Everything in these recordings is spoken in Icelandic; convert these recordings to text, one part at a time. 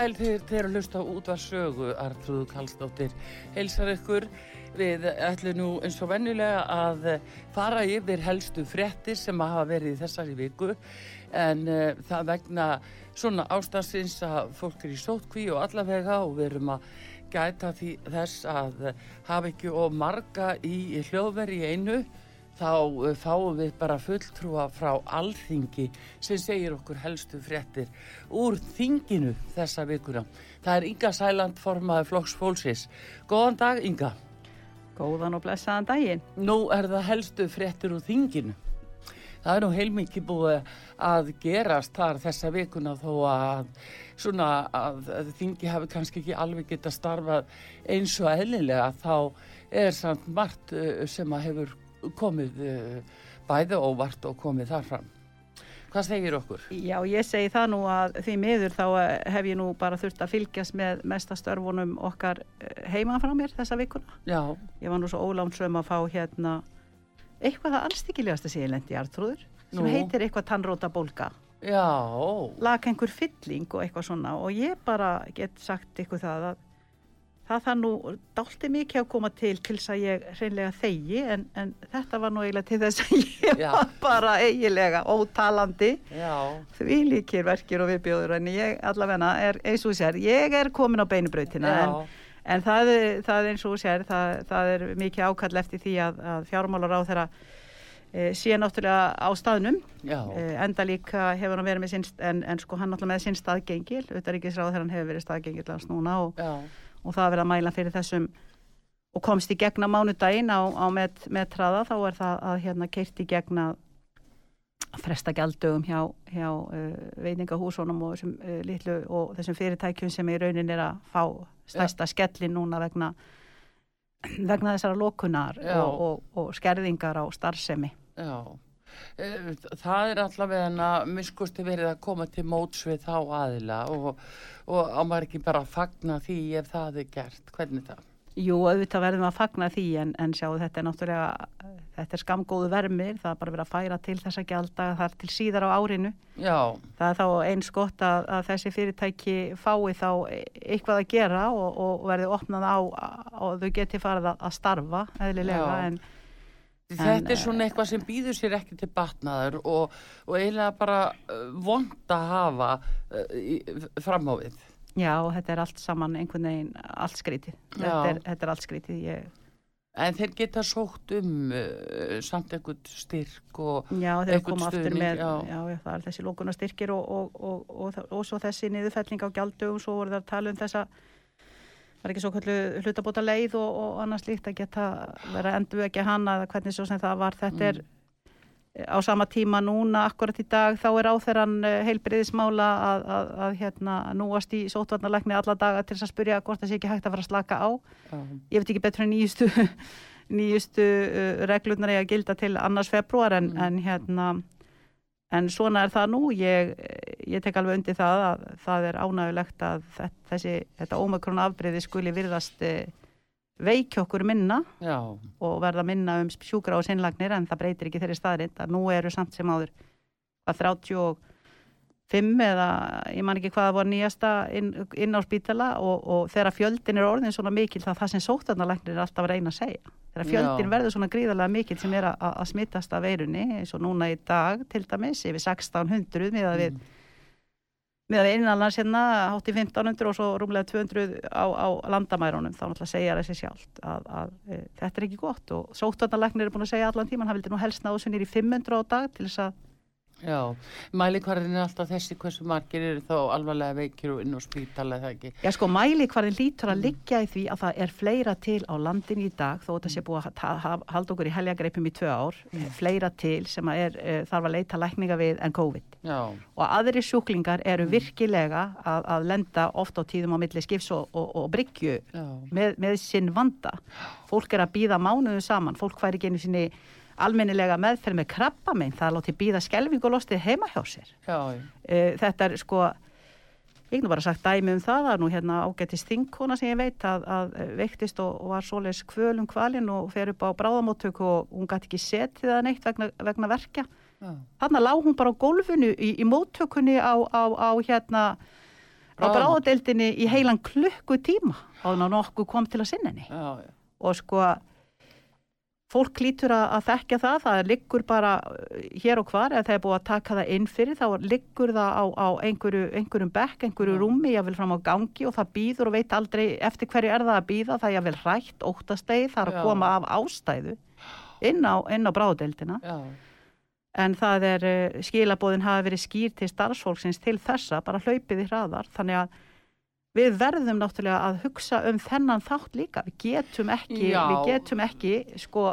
Sæl þegar þeir að hlusta út var sögu, Artrúðu Kallstóttir heilsar ykkur. Við ætlum nú eins og vennulega að fara yfir helstu frettir sem hafa verið í þessari viku. En uh, það vegna svona ástafsins að fólk er í sótkví og allavega og við erum að gæta því þess að hafa ekki og marga í hljóðveri einu þá uh, fáum við bara fulltrúa frá alþingi sem segir okkur helstu fréttir úr þinginu þessa vikuna. Það er Inga Sæland formaði Flokks Fólksins. Góðan dag Inga. Góðan og blessaðan daginn. Nú er það helstu fréttir úr þinginu. Það er nú heilmikið búið að gerast þar þessa vikuna þó að, svona, að, að þingi hafi kannski ekki alveg geta starfað eins og eðlilega þá er samt margt uh, sem að hefur komið uh, bæði óvart og komið þar fram. Hvað segir okkur? Já, ég segi það nú að því miður þá eh, hef ég nú bara þurft að fylgjast með mestastörfunum okkar eh, heima frá mér þessa vikuna. Já. Ég var nú svo ólámsum að fá hérna eitthvað það anstíkilegasta síðilendi í Artrúður sem Nú. heitir eitthvað tannróta bólka. Já. Lag einhver fylling og eitthvað svona og ég bara get sagt ykkur það að það þarf nú dálti mikið að koma til til þess að ég hreinlega þegi en, en þetta var nú eiginlega til þess að ég Já. var bara eiginlega ótalandi Já. því líkir verkir og viðbjóður en ég allavega er eins og sér ég er komin á beinubrautina en, en það, það eins og sér það, það er mikið ákall eftir því að, að fjármálar á þeirra e, sé náttúrulega á staðnum Já. e, enda líka hefur hann verið með sinn en, en sko hann náttúrulega með sinn staðgengil utaríkisráð þegar hann hefur verið staðgengil hans núna og, Já. Og það að vera að mæla fyrir þessum og komst í gegna mánudaginn á, á met, metraða þá er það að hérna keirt í gegna fresta gjaldögum hjá, hjá uh, veitingahúsunum og þessum uh, litlu og þessum fyrirtækjum sem í raunin er að fá stærsta skellin núna vegna vegna þessara lokunar og, og, og skerðingar á starfsemi. Já. Eh, Það er allavega en að miskusti verið að koma til móts við þá aðila og, og á maður ekki bara að fagna því ef það er gert. Hvernig það? Jú, auðvitað verðum að fagna því en, en sjáu þetta er náttúrulega þetta er skamgóðu vermir, það er bara verið að færa til þessa gjalda þar til síðar á árinu Já. það er þá eins gott að, að þessi fyrirtæki fái þá eitthvað að gera og, og verði opnað á og þau geti farið að, að starfa eðlilega Já. en Þetta En, er svona eitthvað sem býður sér ekki til batnaður og, og eiginlega bara uh, vond að hafa uh, í, fram á við. já, þetta er allt saman einhvern veginn allt skrítið þetta er, þetta er allt skrítið ég, En þeir geta sótt um uh, samt einhvern styrk og já, þeir Einhvern koma aftur stuðning, með já. já. Það er þessi lókunastyrkir og, og, og, og, og, svo þessi niðurfelling á gjaldögum svo voru það að tala um þessa var ekki svo kallu hlutabóta leið og, og annars líkt að geta vera endur ekki hana eða hvernig svo sem það var. Þetta er á sama tíma núna akkurat í dag þá er áþeran heilbriðismála að, að, að hérna núast í sótvarnalækni alla daga til þess að spyrja hvort það sé ekki hægt að fara að slaka á. Já, ég veit ekki betur en nýjustu nýjustu uh, reglurnar eiga að gilda til annars februar en, Mm. en hérna en svona er það nú, ég, ég tek alveg undir það að það er ánægulegt að þessi, þetta ómakrón afbreyði skuli virðast eh, veikja okkur minna Já. og verða minna um sjúkra og sinnlagnir en það breytir ekki þeirri staðrind að nú eru samt sem áður að 35 eða ég man ekki hvaða voru nýjasta inn, inn á spítala og, og þegar fjöldin er orðin svona mikil það það sem sótarnalagnir er alltaf að reyna að segja þegar fjöldin Já. verður svona gríðarlega mikil sem er að, smittast af veirunni eins og núna í dag til dæmis yfir 1600 með að við mm. með að innanlands hérna hátt í 1500 og svo rúmlega 200 á, á landamærunum þá náttúrulega segja þessi sjálft að, að, að e, þetta er ekki gott og sótarnalagnir er búin að segja allan tíman hann vildi nú helst sem er í 500 á dag til þess að Já, mælikvarðin er alltaf þessi hversu margir eru þá alvarlega veikir og inn á spítala eða ekki? Já sko, mælikvarðin lítur að liggja í því að það er fleira til á landin í dag þó þetta sé búið að halda okkur í helgagreipum í tvö ár, mm. fleira til sem er, uh, þarf að leita lækninga við en COVID. Já. Og aðri sjúklingar eru mm. virkilega að, að lenda ofta á tíðum á milli skifs og, og, og bryggju með, með sinn vanda. Fólk er að býða mánuðu saman, fólk hværi genið sinni almennilega meðferð með krabba minn, það láti býða skelving og lostið heima hjá sér. Já, uh, þetta er sko, ég nú bara sagt dæmi um það að nú hérna ágættist þingkona sem ég veit að, að veiktist og, og var svoleiðs kvölum kvalinn og fer upp á bráðamóttöku og hún gæti ekki setið það neitt vegna, vegna verkja. Þannig lág hún bara á gólfinu í, í móttökunni á, á, á hérna á bráðadeildinni í heilan klukku tíma og nokkuð kom til að sinna henni. Já, já. Og sko fólk lítur að, að þekkja það, það liggur bara uh, hér og hvar, eða það er búið að taka það inn fyrir, þá liggur það á, á einhverju, einhverjum bekk, einhverju rúmi, ég vil fram á gangi og það býður og veit aldrei eftir hverju er það að býða, það er vel rætt, óttastegi, það er að koma af ástæðu inn á, á bráðdeildina. En það er, uh, skilabóðin hafi verið skýr til starfsfólksins til þessa, bara hlaupið í hraðar, þannig að við verðum náttúrulega að hugsa um þennan þátt líka, við getum ekki Já. við getum ekki sko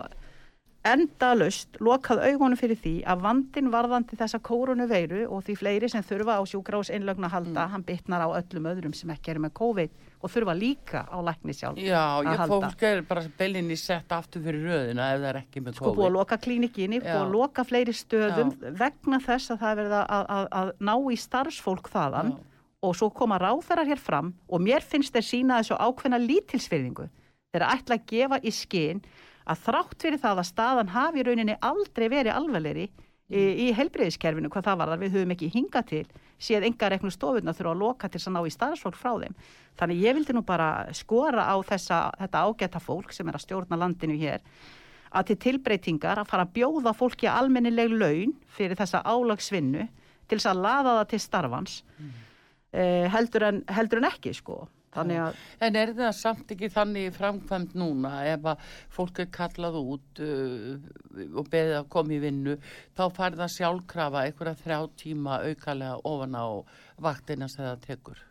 endalust lokað augunum fyrir því að vandin varðandi þessa kórunu veiru og því fleiri sem þurfa á sjúkrás einlögn að halda, mm. hann bytnar á öllum öðrum sem ekki eru með COVID og þurfa líka á lækni sjálf Já, ég fólk er bara belinni sett aftur fyrir röðina ef það er ekki með COVID Sko búið að loka klínikinni, búið að loka fleiri stöðum Já. vegna þess að það er verið að, að, að ná í starfsfólk þaðan Já og svo koma ráþarar hér fram og mér finnst þeir sína þessu ákveðna lítilsfyrðingu þeir ætla að gefa í skinn að þrátt fyrir það að staðan hafi rauninni aldrei verið alvegleri í, í helbreyðiskerfinu hvað það var þar við höfum ekki hinga til séð enga reknu stofurna þurfa að loka til að ná í starfsfólk frá þeim. Þannig ég vildi nú bara skora á þessa, þetta ágæta fólk sem er að stjórna landinu hér að til tilbreytingar að fara að bjóða fólki almennileg laun fyrir þessa álagsvinnu til þess að laða það til starfans. Mm heldur, en, heldur en ekki sko. En er það samt ekki þannig framkvæmt núna ef að fólk er kallað út uh, og beðið að koma í vinnu þá fær það sjálfkrafa einhverja þrjá tíma aukalega ofan á vaktina sem það tekur.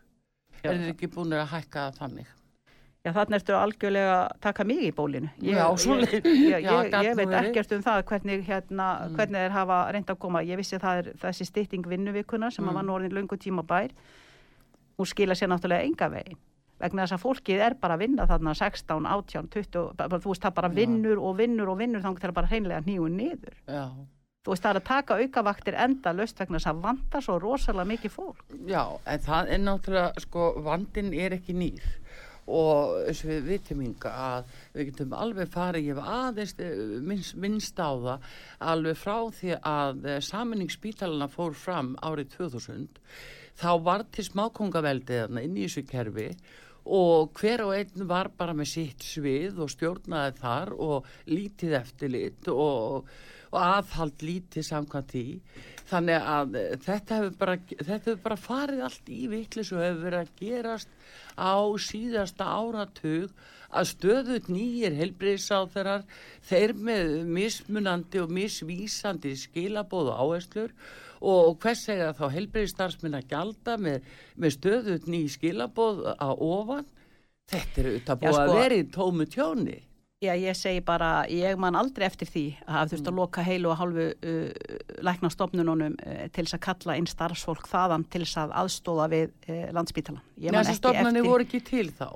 Já. Er þið ekki búin að hækka það þannig? Já þannig ertu algjörlega að taka mig í bólinu. Ég, Já, ég, ég, ég veit ekkert um það hvernig, hérna, mm. hvernig þeir hafa reynd að koma. Ég vissi það er þessi stytting vinnuvikuna sem mm. var nú orðin lungu tíma bær hún skila sér náttúrulega enga veginn. Vegna þess að fólkið er bara að vinna þarna 16, 18, 20 bara, þú veist það bara vinnur og vinnur og vinnur þannig að það er bara hreinlega nýju niður. Já. þú veist það er að taka aukavaktir enda löst vegna þess að vanda svo rosalega mikið fólk. Já, en það er náttúrulega sko vandin er ekki nýr. Og eins og við vitum ynga að við getum alveg farið, ég hef aðeins eh, minnst, minnst á það alveg frá því að eh, saminningsspítalina fór fram árið 2000 þá var til smákongaveldið inn í þessu kerfi og hver og einn var bara með sitt svið og stjórnaði þar og lítið eftirlit og, og aðhald lítið samkvæmt í þannig að þetta hefur bara, hefur bara farið allt í viklis og hefur verið að gerast á síðasta áratug að stöðut nýjir helbriðsáþarar þeir með mismunandi og misvísandi skilabóðu áherslur og hvers segja þá helbreyðstarfsmenn að gjalda með, með stöðut ný skilabóð að ofan þetta er auðvitað búið sko, að vera í tómu tjóni Já, ég segi bara, ég man aldrei eftir því að það þurft að mm. loka heilu og halvu uh, læknastofnununum uh, til þess að kalla inn starfsfólk þaðan til þess að aðstóða við uh, landsbítalan. Þessi stofnunni eftir... voru ekki til þá?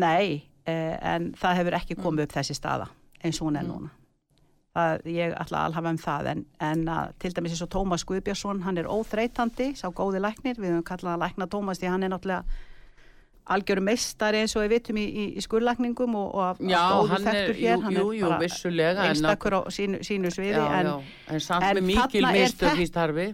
Nei, uh, en það hefur ekki komið mm. upp þessi staða eins og hún er mm. núna það, ég ætla að alhafa um það. En, en að, til dæmis eins og Tómas Guðbjörnsson hann er óþreytandi, sá góði læknir. Við höfum kallað að lækna Tómas því hann er náttúrulega algjörum meistari eins og við vitum í, í, í skurlagningum og, og já, góðu er, jú, hér, hann jú, er jú, vissulega en einstakur á sínu, sínu sviði. Já, en, já, en samt en með mikil er þetta- í starfi.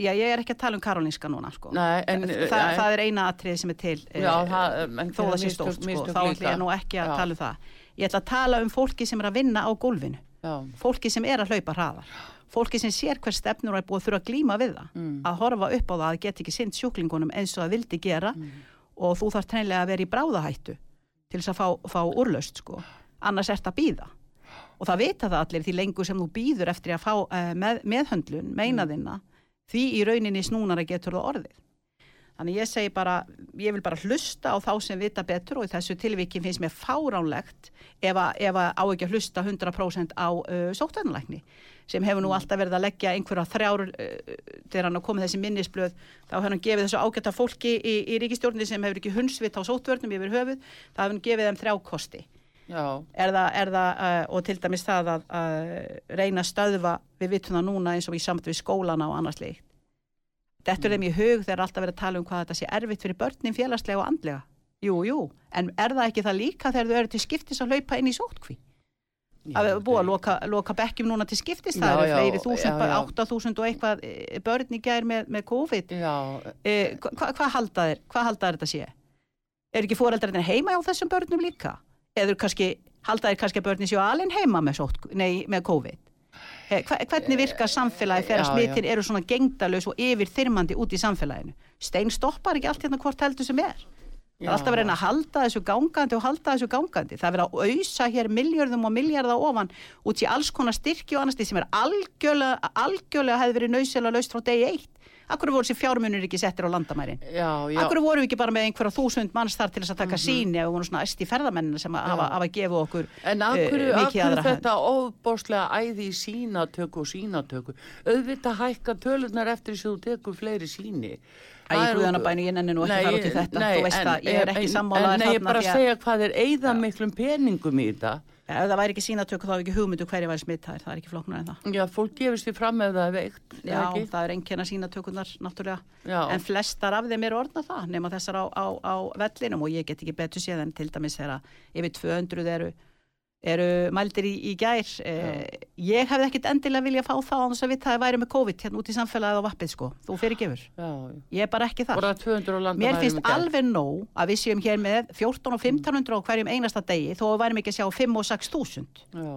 já, ég er ekki að tala um Karolinska núna sko. Nei, en, Þa, ja, það er eina atrið sem er til já, eh, það, en þó það sé stórt sko, þá líka. ég nú ekki að Já, tala um það. Ég ætla að tala um fólki sem er að vinna á gólfinu já, fólki sem er að hlaupa hraðar fólki sem sér hver stefnur er búið að þurfa að glíma við það Mm. að horfa upp á það að geta ekki sinnt sjúklingunum eins og það vildi gera Mm. og þú þarf treinlega að vera í bráðahættu til þess að fá, fá úrlaust sko. annars ert að býða og það vita það allir því lengur sem þú býður eftir að fá uh, með, meðhöndlun meinaðina því í rauninni snúnara getur það orðið Þannig ég segi bara, ég vil bara hlusta á þá sem vita betur og í þessu tilviki finnst mér fáránlegt ef að, á ekki að hlusta 100% á uh, sóttvarnalækni sem hefur nú alltaf verið að leggja einhverja þrjár uh, þegar hann komið þessi minnisblöð þá hefur hann gefið þessu ágæta fólki í, í ríkistjórnir sem hefur ekki hundsvitt á sóttvörnum yfir höfuð, það hefur hann gefið þeim þrjá kosti. Er það, er það uh, og til dæmis það að reyna stöðva við vitum það núna eins og í samt við skólana og annars líkt þetta er þeim í hug þegar alltaf verið að tala um hvað þetta sé erfitt fyrir börnin félagslega og andlega. Jú, jú, en er það ekki það líka þegar þau eru til skiptis að hlaupa inn í sótkví að við búið að loka, loka bekkjum núna til skiptis það eru fleiri þúsund, já. 8000 og eitthvað eh, börn í gær með, með COVID. Já, eh, hva, hva- hvað halda hvað halda þetta sé? Er ekki fóreldrarnir heima á þessum börnum líka? Eða eru kannski, halda þeir kannski að börnin séu alveg heima með, sótt, nei, með COVID? hva, hvernig virkar samfélagi þegar já, smitin eru svona gengdalaus og yfir þyrmandi út í samfélaginu stein stoppar ekki allt hérna hvort heldur sem er Það er alltaf að reyna að halda þessu gangandi og halda þessu gangandi. Það er verið að auðsa hér miljörðum og miljardar ofan út í alls konar styrki og annars því sem er algjörlega, algjörlega hefði verið nöysilega laust frá degi eitt. Akkur voru þessi fjármunir ekki settir á landamærin? já, já. Akkur voru við ekki bara með einhverja þúsund manns þar til þess að taka síni ef við vorum svona æsti ferðamennina sem að hafa, hafa gefið okkur En af eh, hverju, af mikið hverju aðra hönd? þetta ofbóstlega æði í sínatöku og sínatöku? Auðvitað hækka tölunar eftir þess að þú tekur fleiri síni. Æ, Það er guðana út- bænu, ég nenni nú ekki Nei, að fara út í þetta, nei, þú veist en- það, ég er ekki sammálaður en Nei, ég þarna bara að að- segja hvað er eigða miklum peningum í þetta. Ja, ef það væri ekki sínatöku þá er ekki hugmyndu hverju væri smittaðir, það er ekki flóknar en það. Já, fólk gefist því fram ef það er veikt. Já, ekki? það er einnkjörna sínatökunar náttúrulega, Já. en flestar af þeim eru orðna það, nema þessar á, á, á vellinum og ég get ekki betur séð en til dæmis þegar yfir 200 eru, eru mældir í, í gær. Eh, ég hefði ekkit endilega vilja fá það á þess að vita að það væri með COVID hérna út í samfélagið á vappið sko, þú fyrir gefur. Já, Ég er bara ekki það. voru það 200 á landamærum Mér finnst alveg nóg að við séum hér með 14 og 1500 á hverjum einasta degi þó að við værim ekki að sjá 5 og 6 þúsund. Já,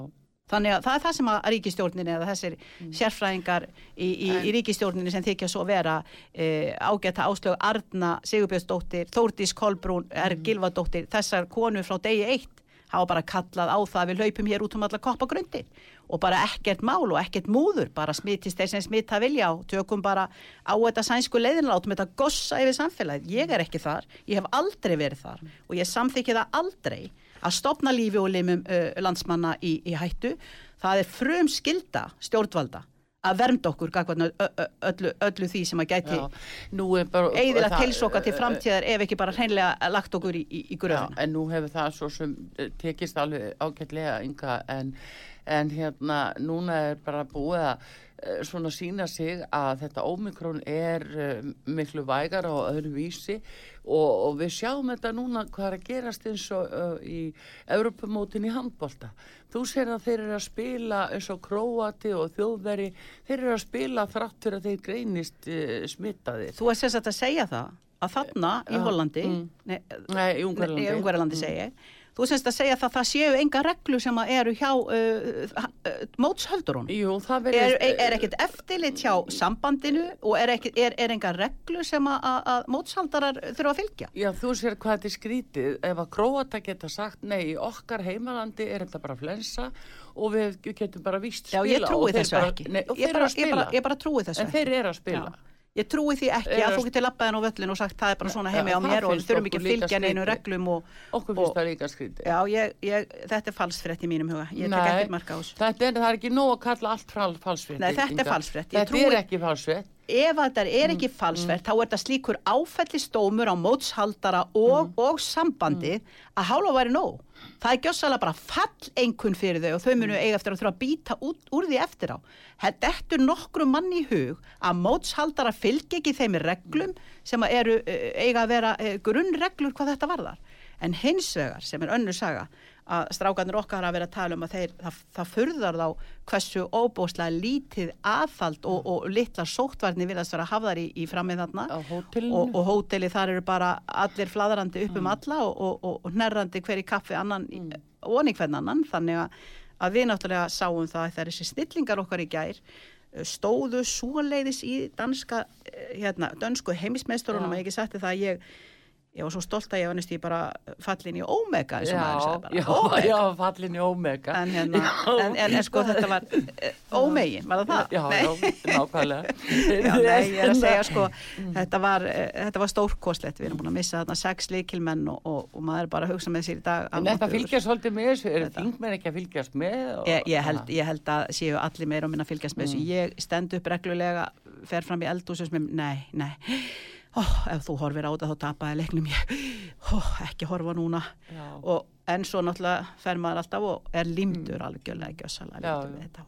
Þannig að það er það sem að ríkistjórnin eða þessir sérfræðingar í, í, í ríkistjórninni sem þykja svo vera e, ágæta áslög Arna Sigurbjörnsdóttir, Þórdís Kolbrún, R. Gilvadóttir, þessar konur frá degi eitt hafa bara kallað á það að við hlaupum hér út um alla koppagrundir og bara ekkert mál og ekkert múður, bara smitist þeir sem smita vilja og tökum bara á þetta sænsku leiðinlega, látum þetta gossa yfir samfélagið. Ég er ekki þar, ég hef aldrei verið þar og ég samþykki það aldrei að stopna lífi og limum uh, landsmanna í, í hættu. Það er frum skilda stjórnvalda að vernda okkur öllu, öllu því sem að gæti það- heilsoka til framtíðar ef ekki bara hreinlega lagt okkur í, í, í Já, gröfina. en nú hefur það svo sem tekist alveg ágætlega ynga en, en hérna núna er bara búið að svona sína sig að þetta ómikrón er uh, miklu vægar og öðru vísi og, og við sjáum þetta núna hvað er að gerast eins og uh, í Europamótin í handbolta. Þú sér að þeir eru að spila eins og Króati og Þjóðveri, þeir eru að spila þrátt fyrir að þeir greinist uh, smittaðir. Þú er sérst að segja það að þarna í Hollandi, mm. nei, Nei, í Ungverjalandi. Nei, í Ungverjalandi segi ég. Þú sérst að segja það að það séu enga reglu sem að eru hjá uh, uh, mótshöldurunum. Jú, það Er, er, er ekkert eftirlit hjá sambandinu og er, ekki, er, er enga reglu sem að, að, mótshaldarar þurfa að fylgja? Já, þú sér hvað þetta er skrítið. Ef að Króata geta sagt, nei, okkar heimalandi er þetta bara flensa og við getum bara víst Já, spila. ég og trúi þessu bara, ekki. Nei, Ég bara, ég, bara, ég bara trúi þessu en ekki. þeir eru að spila. Já. Ég trúi því ekki að þú getur lappað henn á völlin og sagt það er bara svona heimi á mér og þurfum ekki að fylgja neinu reglum og, Okkur og- finnst það líka skrítið. Já, ég, ég, þetta er falsfrétt í mínum huga. Ég tek ekkert marka á þessu. Þetta er, það er ekki nóg að kalla allt fal, falsfrétt. Nei, þetta er. Ég Þetta trúi- er ekki falsfrétt. Ef þetta Mm, er ekki falsfrétt, þá er þetta slíkur áfællistómur á mótshaldara og, Mm. og sambandið að hálfa væri nóg. Það er gjössalega bara fall einhvern fyrir þau og þau munu eiga eftir að þurfa að býta út, úr því eftir á. Þetta eftir nokkru manni í hug að mótshaldara fylgi ekki þeim reglum sem að eru eh, eiga að vera eh, grunnreglur hvað þetta varðar. En hins vegar sem er önnu saga að strákarnir okkar hafa verið að tala um að þeir, það, það furðar þá hversu óbóslega lítið aðfald og, og litla sóttvarni viljast vera hafðar í, í framið þarna. Og, og hóteli þar eru bara allir fladrandi upp um alla og, og, og hnerrandi hver í kaffi annan mm. og hvern annan. Þannig að, að við náttúrulega sáum það að það er þessi snillingar okkar í gær eh, stóðu svoleiðis í danska eh, hérna, dönsku heimismeisturunum Já. að ég ekki sætti það að ég ég var svo stolt að ég var næst í bara fallin í Omega Já, bara, já, Omega. já, fallin í Omega. En, hérna, en, en, sko þetta var uh, ómegin, var það það? Já, já, nákvæmlega. Já, nei, ég er að segja sko, þetta var, uh, þetta var stórkostlegt, við erum búin að missa þarna sex líkilmenn og, og, og maður er bara að hugsa með sér í dag. En þetta fylgjast svolítið með þessu, eru þingmenn ekki að fylgjast með? og- Ég, ég, held, ég held að séu allir meira og minna að fylgjast með þessu. Ég stend upp reglulega, fer fram í eldhús með, nei, nei, ó, ef þú horfir á þetta þá tapaði leiknum ég, ó, ekki horfa núna. Og, en svo náttúrulega fer maður alltaf og er límdur algjörlega gjössalega já. við þetta.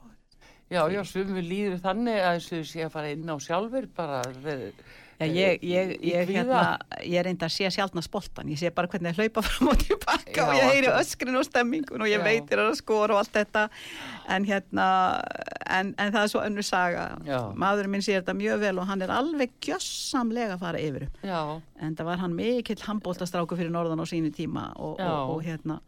Já, já, sumur líður þannig að þessu sé að fara inn á sjálfur bara. þeir- Já, ég, ég, í ég, kvíða. hérna, ég reyndi að sé sjálfna spoltan, ég sé bara hvernig þeir hlaupa fram og tilbaka Já, og ég heyri öskrin og stemmingun og ég Já. veit þér að skora og allt þetta en hérna, en, en það er svo önnur saga, maðurinn minn sér þetta mjög vel og hann er alveg gjössamlega að fara yfir. Já, en það var hann mikill handbóltastráku fyrir norðan á sínu tíma og, Já. og, og hérna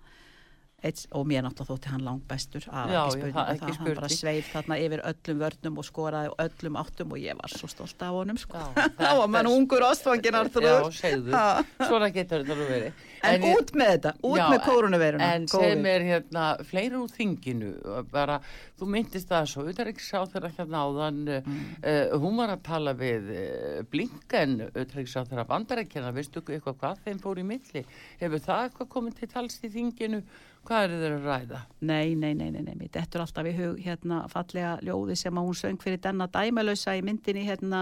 Eitt, og mér náttúrulega þótti hann langt bestur af Já, ekki já, spurning það- það, ekki hann bara sveif þarna yfir öllum vörnum og skoraði öllum áttum og ég var svo stolt af honum sko. Já, þá var mann er- ungur ástfangin já, Arþrúður segðu. Ha. Svona getur þetta nú verið. en ég- út með þetta, út Já, með kórunuveiruna En segð mér hérna, fleiri úr þinginu, bara, þú myndist það svo, utanriksá þeirra hérna áðan, mm. uh, hún var að tala við uh, Blinken, utanriksá þeirra bandarækjana, veistu eitthvað hvað þeim fór í milli? Hefur það eitthvað komið til tals í þinginu? Hvað eru þeir að ræða? nei, nei, nei, nei, nei, mér dettur alltaf í hug hérna fallega ljóði sem að hún söng fyrir denna dæmalösa í myndinni hérna,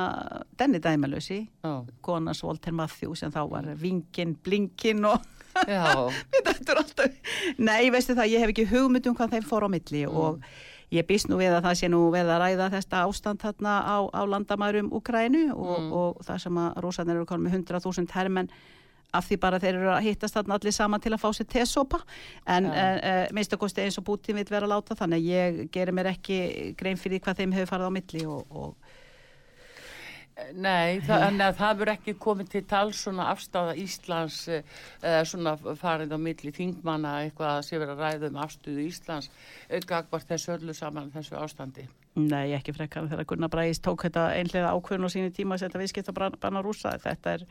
denni dæmalösi Já, konans Walter Matthews en þá var vingin, blinkin og Mér dettur alltaf Nei, veistu það, ég hef ekki hugmynd um hvað þeim fór á milli og ég býst nú við að það sé nú við að ræða þetta ástand þarna á, á landamærum Ukrænu og, og það sem að rúsarnir eru konum með 100.000 hermenn af því bara þeir eru að hittast þarna allir saman til að fá sér tesopa en ja. uh, minnst að kosti eins og Putin vil vera að láta þannig að ég gerir mér ekki grein fyrir hvað þeim hefur farið á milli og, og Nei, það, en að það verður ekki komið til tals svona afstáða Íslands eh, eða svona farið á milli þingmanna eitthvað að sé verið að ræða um afstöðu Íslands gagvart þessu öllu saman þessu ástandi. Nei, ekki frekar þegar Gunnar Bræðis tók þetta einhlega ákvörðun á sínu tíma að setja viðskipt að banna rúsa. Þetta er,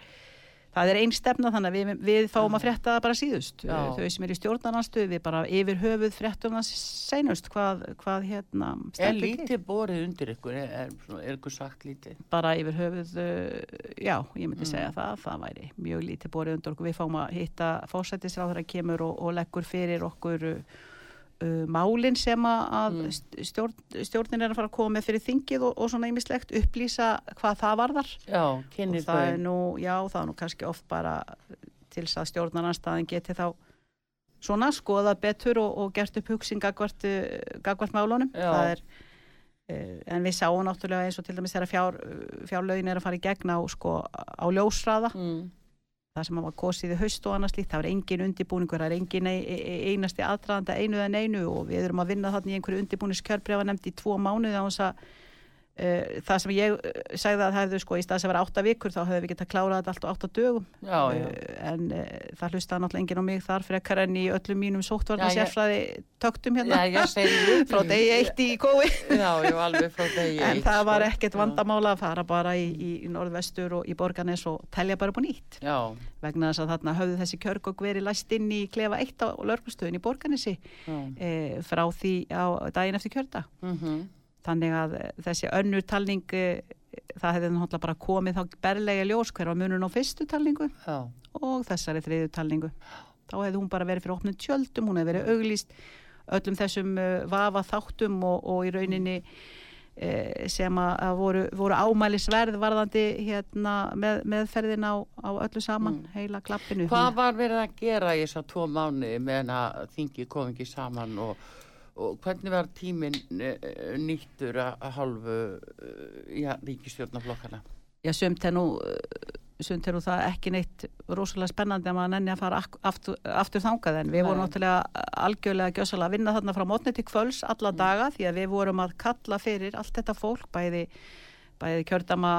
það er einn stefna þannig að við, við fáum að frétta það bara síðust. Já. Þau sem er í stjórnarnanstöð, við bara yfir höfuð fréttum það seinust hvað, hvað hérna Er lítið borið undir ykkur? Er, er, er ykkur sagt lítið? Bara yfir höfuð, uh, já, ég myndi Mm. segja það, það væri mjög lítið borið undir okkur. Við fáum að hitta fósættisráður að kemur og, og leggur fyrir okkur uh, uh, málin sem að Mm. stjórn, stjórnin er að fara að koma með fyrir þingið og, og svona ýmislegt upplýsa hvað það varðar. Já, og það er nú, já, það er nú kannski oft bara til þess að stjórnarnarstaðin geti þá svona skoðað betur og, og gert upp hugsin gagvart, uh, gagvart málunum. Er uh, en við sáum náttúrulega eins og til dæmis þegar fjár, fjárlaugin er að fara í gegn á, sko, á ljósraða Mm. Það sem var kosið í haust og annars líkt, það var engin undibúningur, það er engin ein, ein, einasti aðdraðanda einu en einu og við erum að vinna þarna í einhverju undibúningskjörbrefa nefnd í tvo mánuði á þess að það sem ég uh, sagði að hefðu sko í staðs að vera átta vikur þá hefðu við getað klárað þetta allt á átta dögum. Já, já. Uh, en uh, það hlustaði náttúrulega enginn á mig þar frekar en í öllum mínum ég- sérfræði töktum hérna. Já, frá degi eitt í kói. Var en það var sko. ekkert vandamála að fara bara í, í, í norðvestur og í borganes og telja bara nýtt. Já, vegna þess að þarna höfðu þessi kjörgók verið læst inn í klefa eitt á lörgustöðin í borganesi e, frá því á daginn eftir kjörda Mm þannig að eh, þessi önnur talning e, það hefði náttúrulega bara komið þá berlega ljós hver var munun á fyrstu talningu Já, og þessari þriðu talningu þá hefði hún bara verið fyrir opnum tjöldum hún hefði verið auglýst öllum þessum uh, vafa þáttum og, og í rauninni sem að, voru, voru ámælisverð varðandi hérna, með, meðferðin á, á öllu saman, Mm. heila klappinu. Hvað var verið að gera í þess að tvo mánu meðan að þingi kom ekki saman og, og hvernig var tíminn eh, nýttur að eh, já, ríkistjórnaflokkana? Já, sumt er nú eh, sumt er nú það ekki neitt rosalega spennandi að maður nenni að fara aftur, aftur þangað en við vorum Nei. náttúrulega algjörlega gjössalega að vinna þarna frá mótni til kvöls alla Mm. daga því að við vorum að kalla fyrir allt þetta fólk bæði, bæði kjördama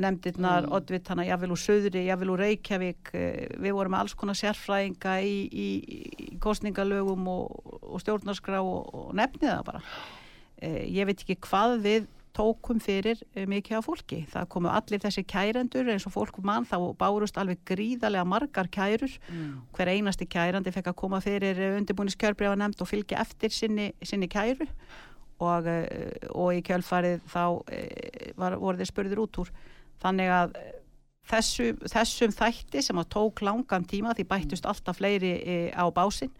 nefndirnar, Mm. oddvitana, jáfnvel úr Suðri, jáfnvel úr Reykjavík eh, við vorum með alls konar sérfræðinga í, í, í kostningalögum og, og stjórnarskrá og, og nefnið það bara eh, ég veit ekki hvað við tókum fyrir eh, mikið af fólki. Það komu allir þessi kærendur eins og fólk mann þá bárust alveg gríðarlega margar kærur. Mm. Hver einasti kærandi fekk að koma fyrir undirbúnis kjörbrefa nefnd og fylgja eftir sinni, sinni kæru og, eh, og í kjölfarið þá eh, var, voru þeir spurður út úr. Þannig að eh, þessu, þessum þætti sem að tók langan tíma því bættust alltaf fleiri á básinn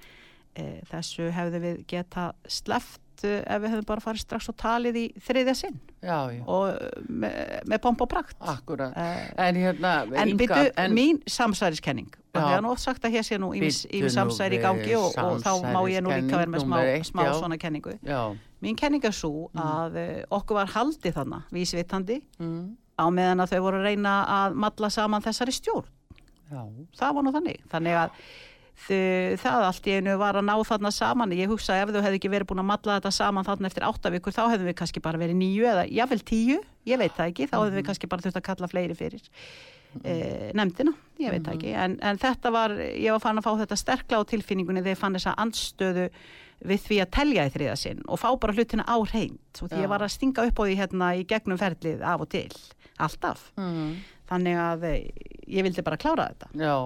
eh, þessu hefðu við geta sleft ef við hefðum bara farið strax og talið í þriðja sinn. Já, já, og með, með pomp og prakt. Akkurat. En hérna, en byrju, mín samsæriskenning. Og það er nú oft sagt að hér sé nú ímis samsæri í gangi og, og þá má ég nú líka vera með smá, eitt, smá svona kenningu. Já, mín kenning er svo að uh, okkur var haldið þannig vísvitandi mm, á meðan að þau voru að reyna að matla saman þessari stjórn. Já, það var nú þannig. Þannig að þau, það allt í einu var að ná þarna saman. Ég hugsa ef þau hefðu ekki verið búin að matla þetta saman þarna eftir átta vikur þá hefðum við kannski bara verið nýju eða jáfnvel tíu, ég veit það ekki. Þá hefðum við kannski bara þurft að kalla fleiri fyrir e, nefndina, ég veit það ekki. En, en þetta var, ég var fann að fá þetta sterkla á tilfinningunni þegar ég fann þessa andstöðu við því að telja í þriða sinn og fá bara hlutina á reynd og því Já. ég var að stinga upp á því hérna í gegnum ferlið af og til, alltaf mm, þannig að eh, ég vildi bara klára þetta já.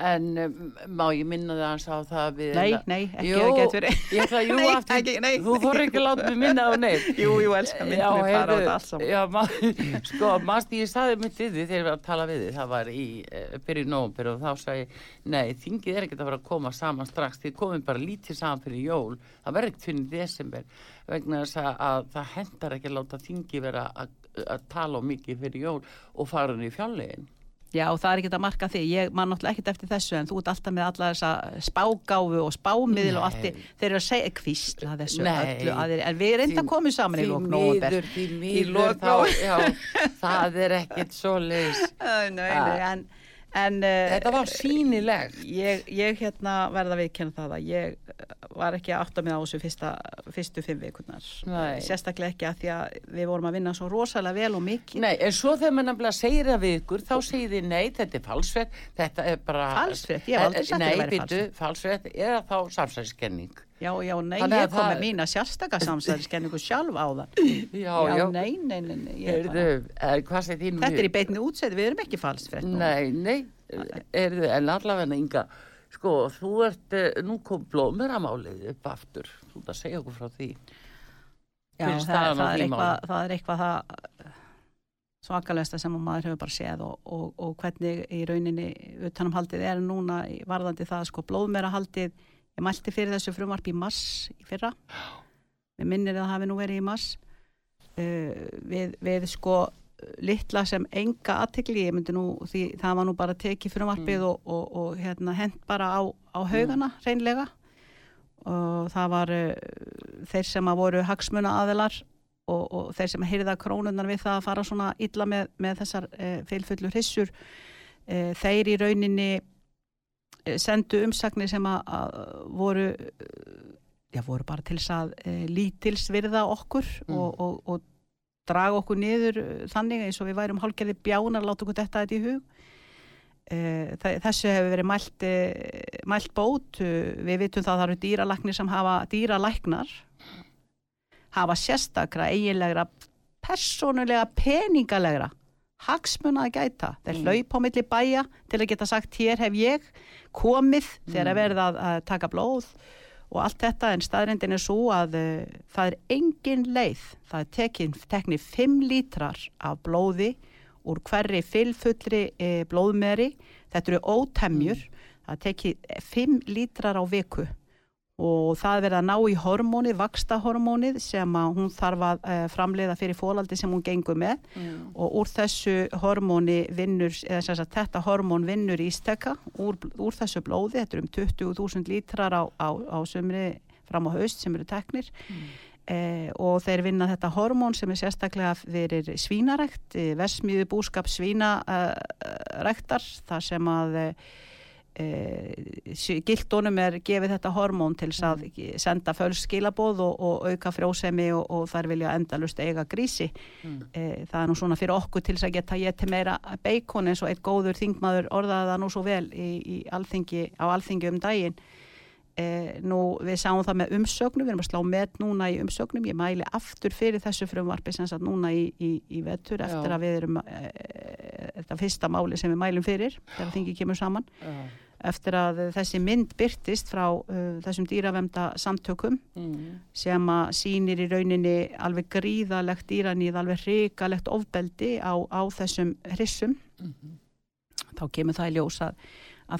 En um, má ég minna það hans á það við... Nei, nei, ekki Jú, að geta verið. Ég ætla, jú, Nei, aftur, ekki, nei. þú fór ekki að láta mig minna á neitt. Jú, jú, elskan, myndum við fara á þetta allt saman. Já, ma, sko, mást ég saði mitt við því þegar ég var að tala við því, það var í uh, byrju nógumbyrju og þá sagði ég, nei, þingið er ekkert að fara að koma saman strax, þið komum bara lítið saman fyrir jól, það verður ekkert fyrir desember, vegna þess að, að það hendar ekki að láta þingið vera að, að tala mikið fyrir jól og fara hann í fjárlegin. Já, og það er ekki að marka þig. Ég man náttúrulega ekkert eftir þessu en þú ert alltaf með alla þessa spágáfu og spámiðl og allt. í- Þeir eru að segja kvísla þessu Nei. öllu aðeir. En við erum enda komið saman í Því lók nóvember. miður, því miður, lok þá, já, það er ekkert svo. Nei, nei, en, en uh, Þetta var sýnilegt. ég, ég hérna verða að viðkynna það að ég eh, var ekki að átta mig á þessu fyrsta, fyrstu fimm vikurnar. Nei. Sérstaklega ekki að því að við vorum að vinna svo rosalega vel og mikið. Nei, en svo þegar maður nefnilega segir það við ykkur, þá segir þið nei, þetta er falsvett, þetta er bara... Falsfrétt? Ég aldrei sagt að þetta væri býtu, falsvett, eða þá samsæðiskenning. Já, já, nei, Þannig að ég kom það- með mína sérstaka samsæðiskenningu sjálf á það. Já, já, já. nei, nei, nei, nei Heyrðu, er, þín? Þetta er í beinni útsæði, við erum ekki falsfrétt nú. Nei, nei, heyrðu, en allavega Inga, sko, þú ert, eh, nú kom blóðmeramálið upp aftur, þú ert að segja okkur frá því. Já, það, á það, er eitthvað, það er eitthvað það svakalegsta sem maður hefur bara séð og, og, og hvernig í rauninni utanumhaldið er núna varðandi það sko blóðmerahaldið. Ég mælti fyrir þessu frumvarp í mars í fyrra. Við minnir að það hafi nú verið í mars. Uh, við, við sko litla sem enga aðtekli ég myndi nú, því það var nú bara tekið frumvarpið og, og, og hérna hent bara á, á haugana reynlega og það var uh, þeir sem að voru hagsmuna aðilar og, og þeir sem heyrða krónunar við það að fara svona illa með, með þessar uh, feilfullu hrissur uh, þeir í rauninni sendu umsagnir sem að, að voru já, voru bara til þess að lítilsvirða okkur Mm. og, og, og draga okkur niður uh, þannig eins og við værum hálgerði bjánar láta okkur þetta þetta í hug þe- þessu hefur verið mælt, eh, mælt bót við vitum það að það eru dýralæknir sem hafa dýralæknar hafa sérstakra eiginlegra persónulega peningalegra hagsmuna að gæta þeir Mm. hlaupa á milli bæja til að geta sagt hér hef ég komið þegar Mm. að, að taka blóð og allt þetta en staðrindin er svo að uh, það er engin leið. Það er tekin, tekni 5 lítrar af blóði úr hverri fylfullri e, blóðmeri. Þetta eru ótemjur. Það er tekið 5 lítrar á viku og það verða að ná í hormónið, vakstahormónið sem hún þarf að uh, framleiða fyrir fólaldi sem hún gengur með. Mm. og úr þessu hormóni vinnur, eða sem sagt þetta hormón vinnur ísteka úr, úr þessu blóði, þetta er um 20.000 lítrar á, á, á sömri fram á haust sem eru teknir. Eh, og þeir vinna þetta hormón sem er sérstaklega fyrir svínarækt, eh, versmiðu búskap svínaræktar þar sem að eh, e, gildunum er gefið þetta hormón til að senda fölskilabóð og, og auka frjósemi og, og þær vilja endalust eiga grísi Mm. e, það er nú svona fyrir okkur til að geta til meira beikon eins og eitt góður þingmaður orðaði það nú svo vel í, í alþingi, á alþingi um daginn e, nú við sáum það með umsögnum við erum að slá með núna í umsögnum ég mæli aftur fyrir þessu frumvarpi sem sagt núna í, í, í vetur eftir Já. að við erum e, þetta fyrsta máli sem við mælum fyrir þegar þingi kemur saman Já. Eftir að þessi mynd byrtist frá uh, þessum dýravemda samtökum Mm. sem að sýnir í rauninni alveg gríðalegt dýranýð, alveg hrikalegt ofbeldi á, á þessum hrissum. Mhm. Þá kemur það í ljós að,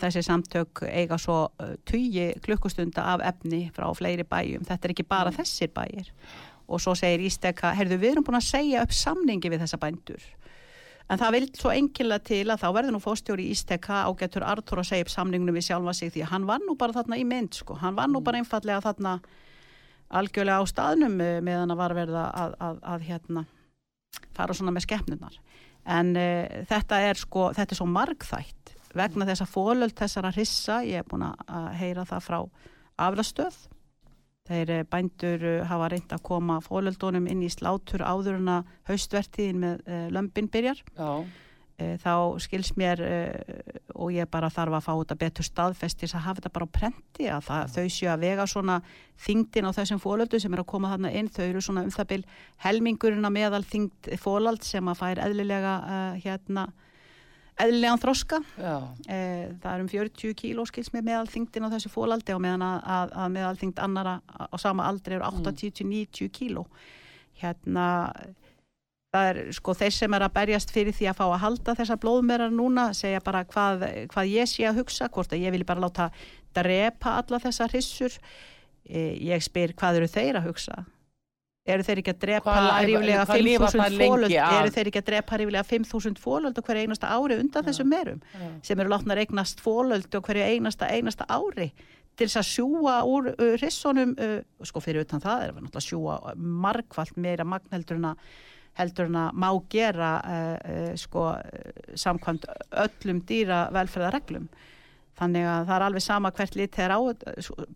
þessi samtök eiga svo uh, tugi klukkustunda af efni frá fleiri bæjum. Þetta er ekki bara þessir bæjir. Og svo segir Ísteka, heyrðu við erum búin að segja upp samningi við þessa bændur. En það vil svo engilega til að þá verður nú fórstjóri Ísteka ágættur Artur að segja upp samningunum við sjálfa sig því að hann var nú bara þarna í mynd sko. Hann var nú bara einfallega þarna algjörlega á staðnum eh, meðan að var verða að, að, að hérna fara svona með skepnunar. En uh, þetta er sko, þetta er svo margþætt vegna þess að fólöld þessara hrissa, ég er búin að heyra það frá aflastöð. Þeir eh, bændur eh, hafa reynd að koma fólöldunum inn í slátur áður en að haustvertíðin með uh, lömpin byrjar. Já. Eh, þá skils mér og ég bara þarf að fá þetta betur staðfest til þess að hafa þetta bara á prenti að það, þau séu að vega svona þingdin á þessum fólöldu sem er að koma þarna inn þau eru svona um það bil helmingurinn að meðal þingd fólald sem að fær eðlilega hérna eðlilegan þroska. Eh, það er um 40 kíló skils mér meðal þingdin á þessu fólaldi og meðan að, að, að meðal þingd annara á sama aldri eru 80-90 kíló. Hérna það er sko þeir sem er að berjast fyrir því að fá að halda þessar blóðmerar núna segja bara hvað, hvað ég sé að hugsa hvort að ég vilji bara láta drepa alla þessar hrissur e, ég spyr hvað eru þeir að hugsa eru þeir ekki að drepa ríflega hvað lifa 5.000 þær lengi fólöld eru þeir ekki að drepa ríflega 5.000 fólöld á hverju einasta ári undan þessum merum? Já. sem eru látnar eignast fólöld og hverju einasta einasta ári til þess að sjúa úr uh, rissunum uh, sko fyrir utan það er að sjúa margfalt meira magn heldur en að heldur en að má gera uh, sko samkvæmt öllum dýra velferðarreglum þannig að það er alveg sama hvert lit þeir á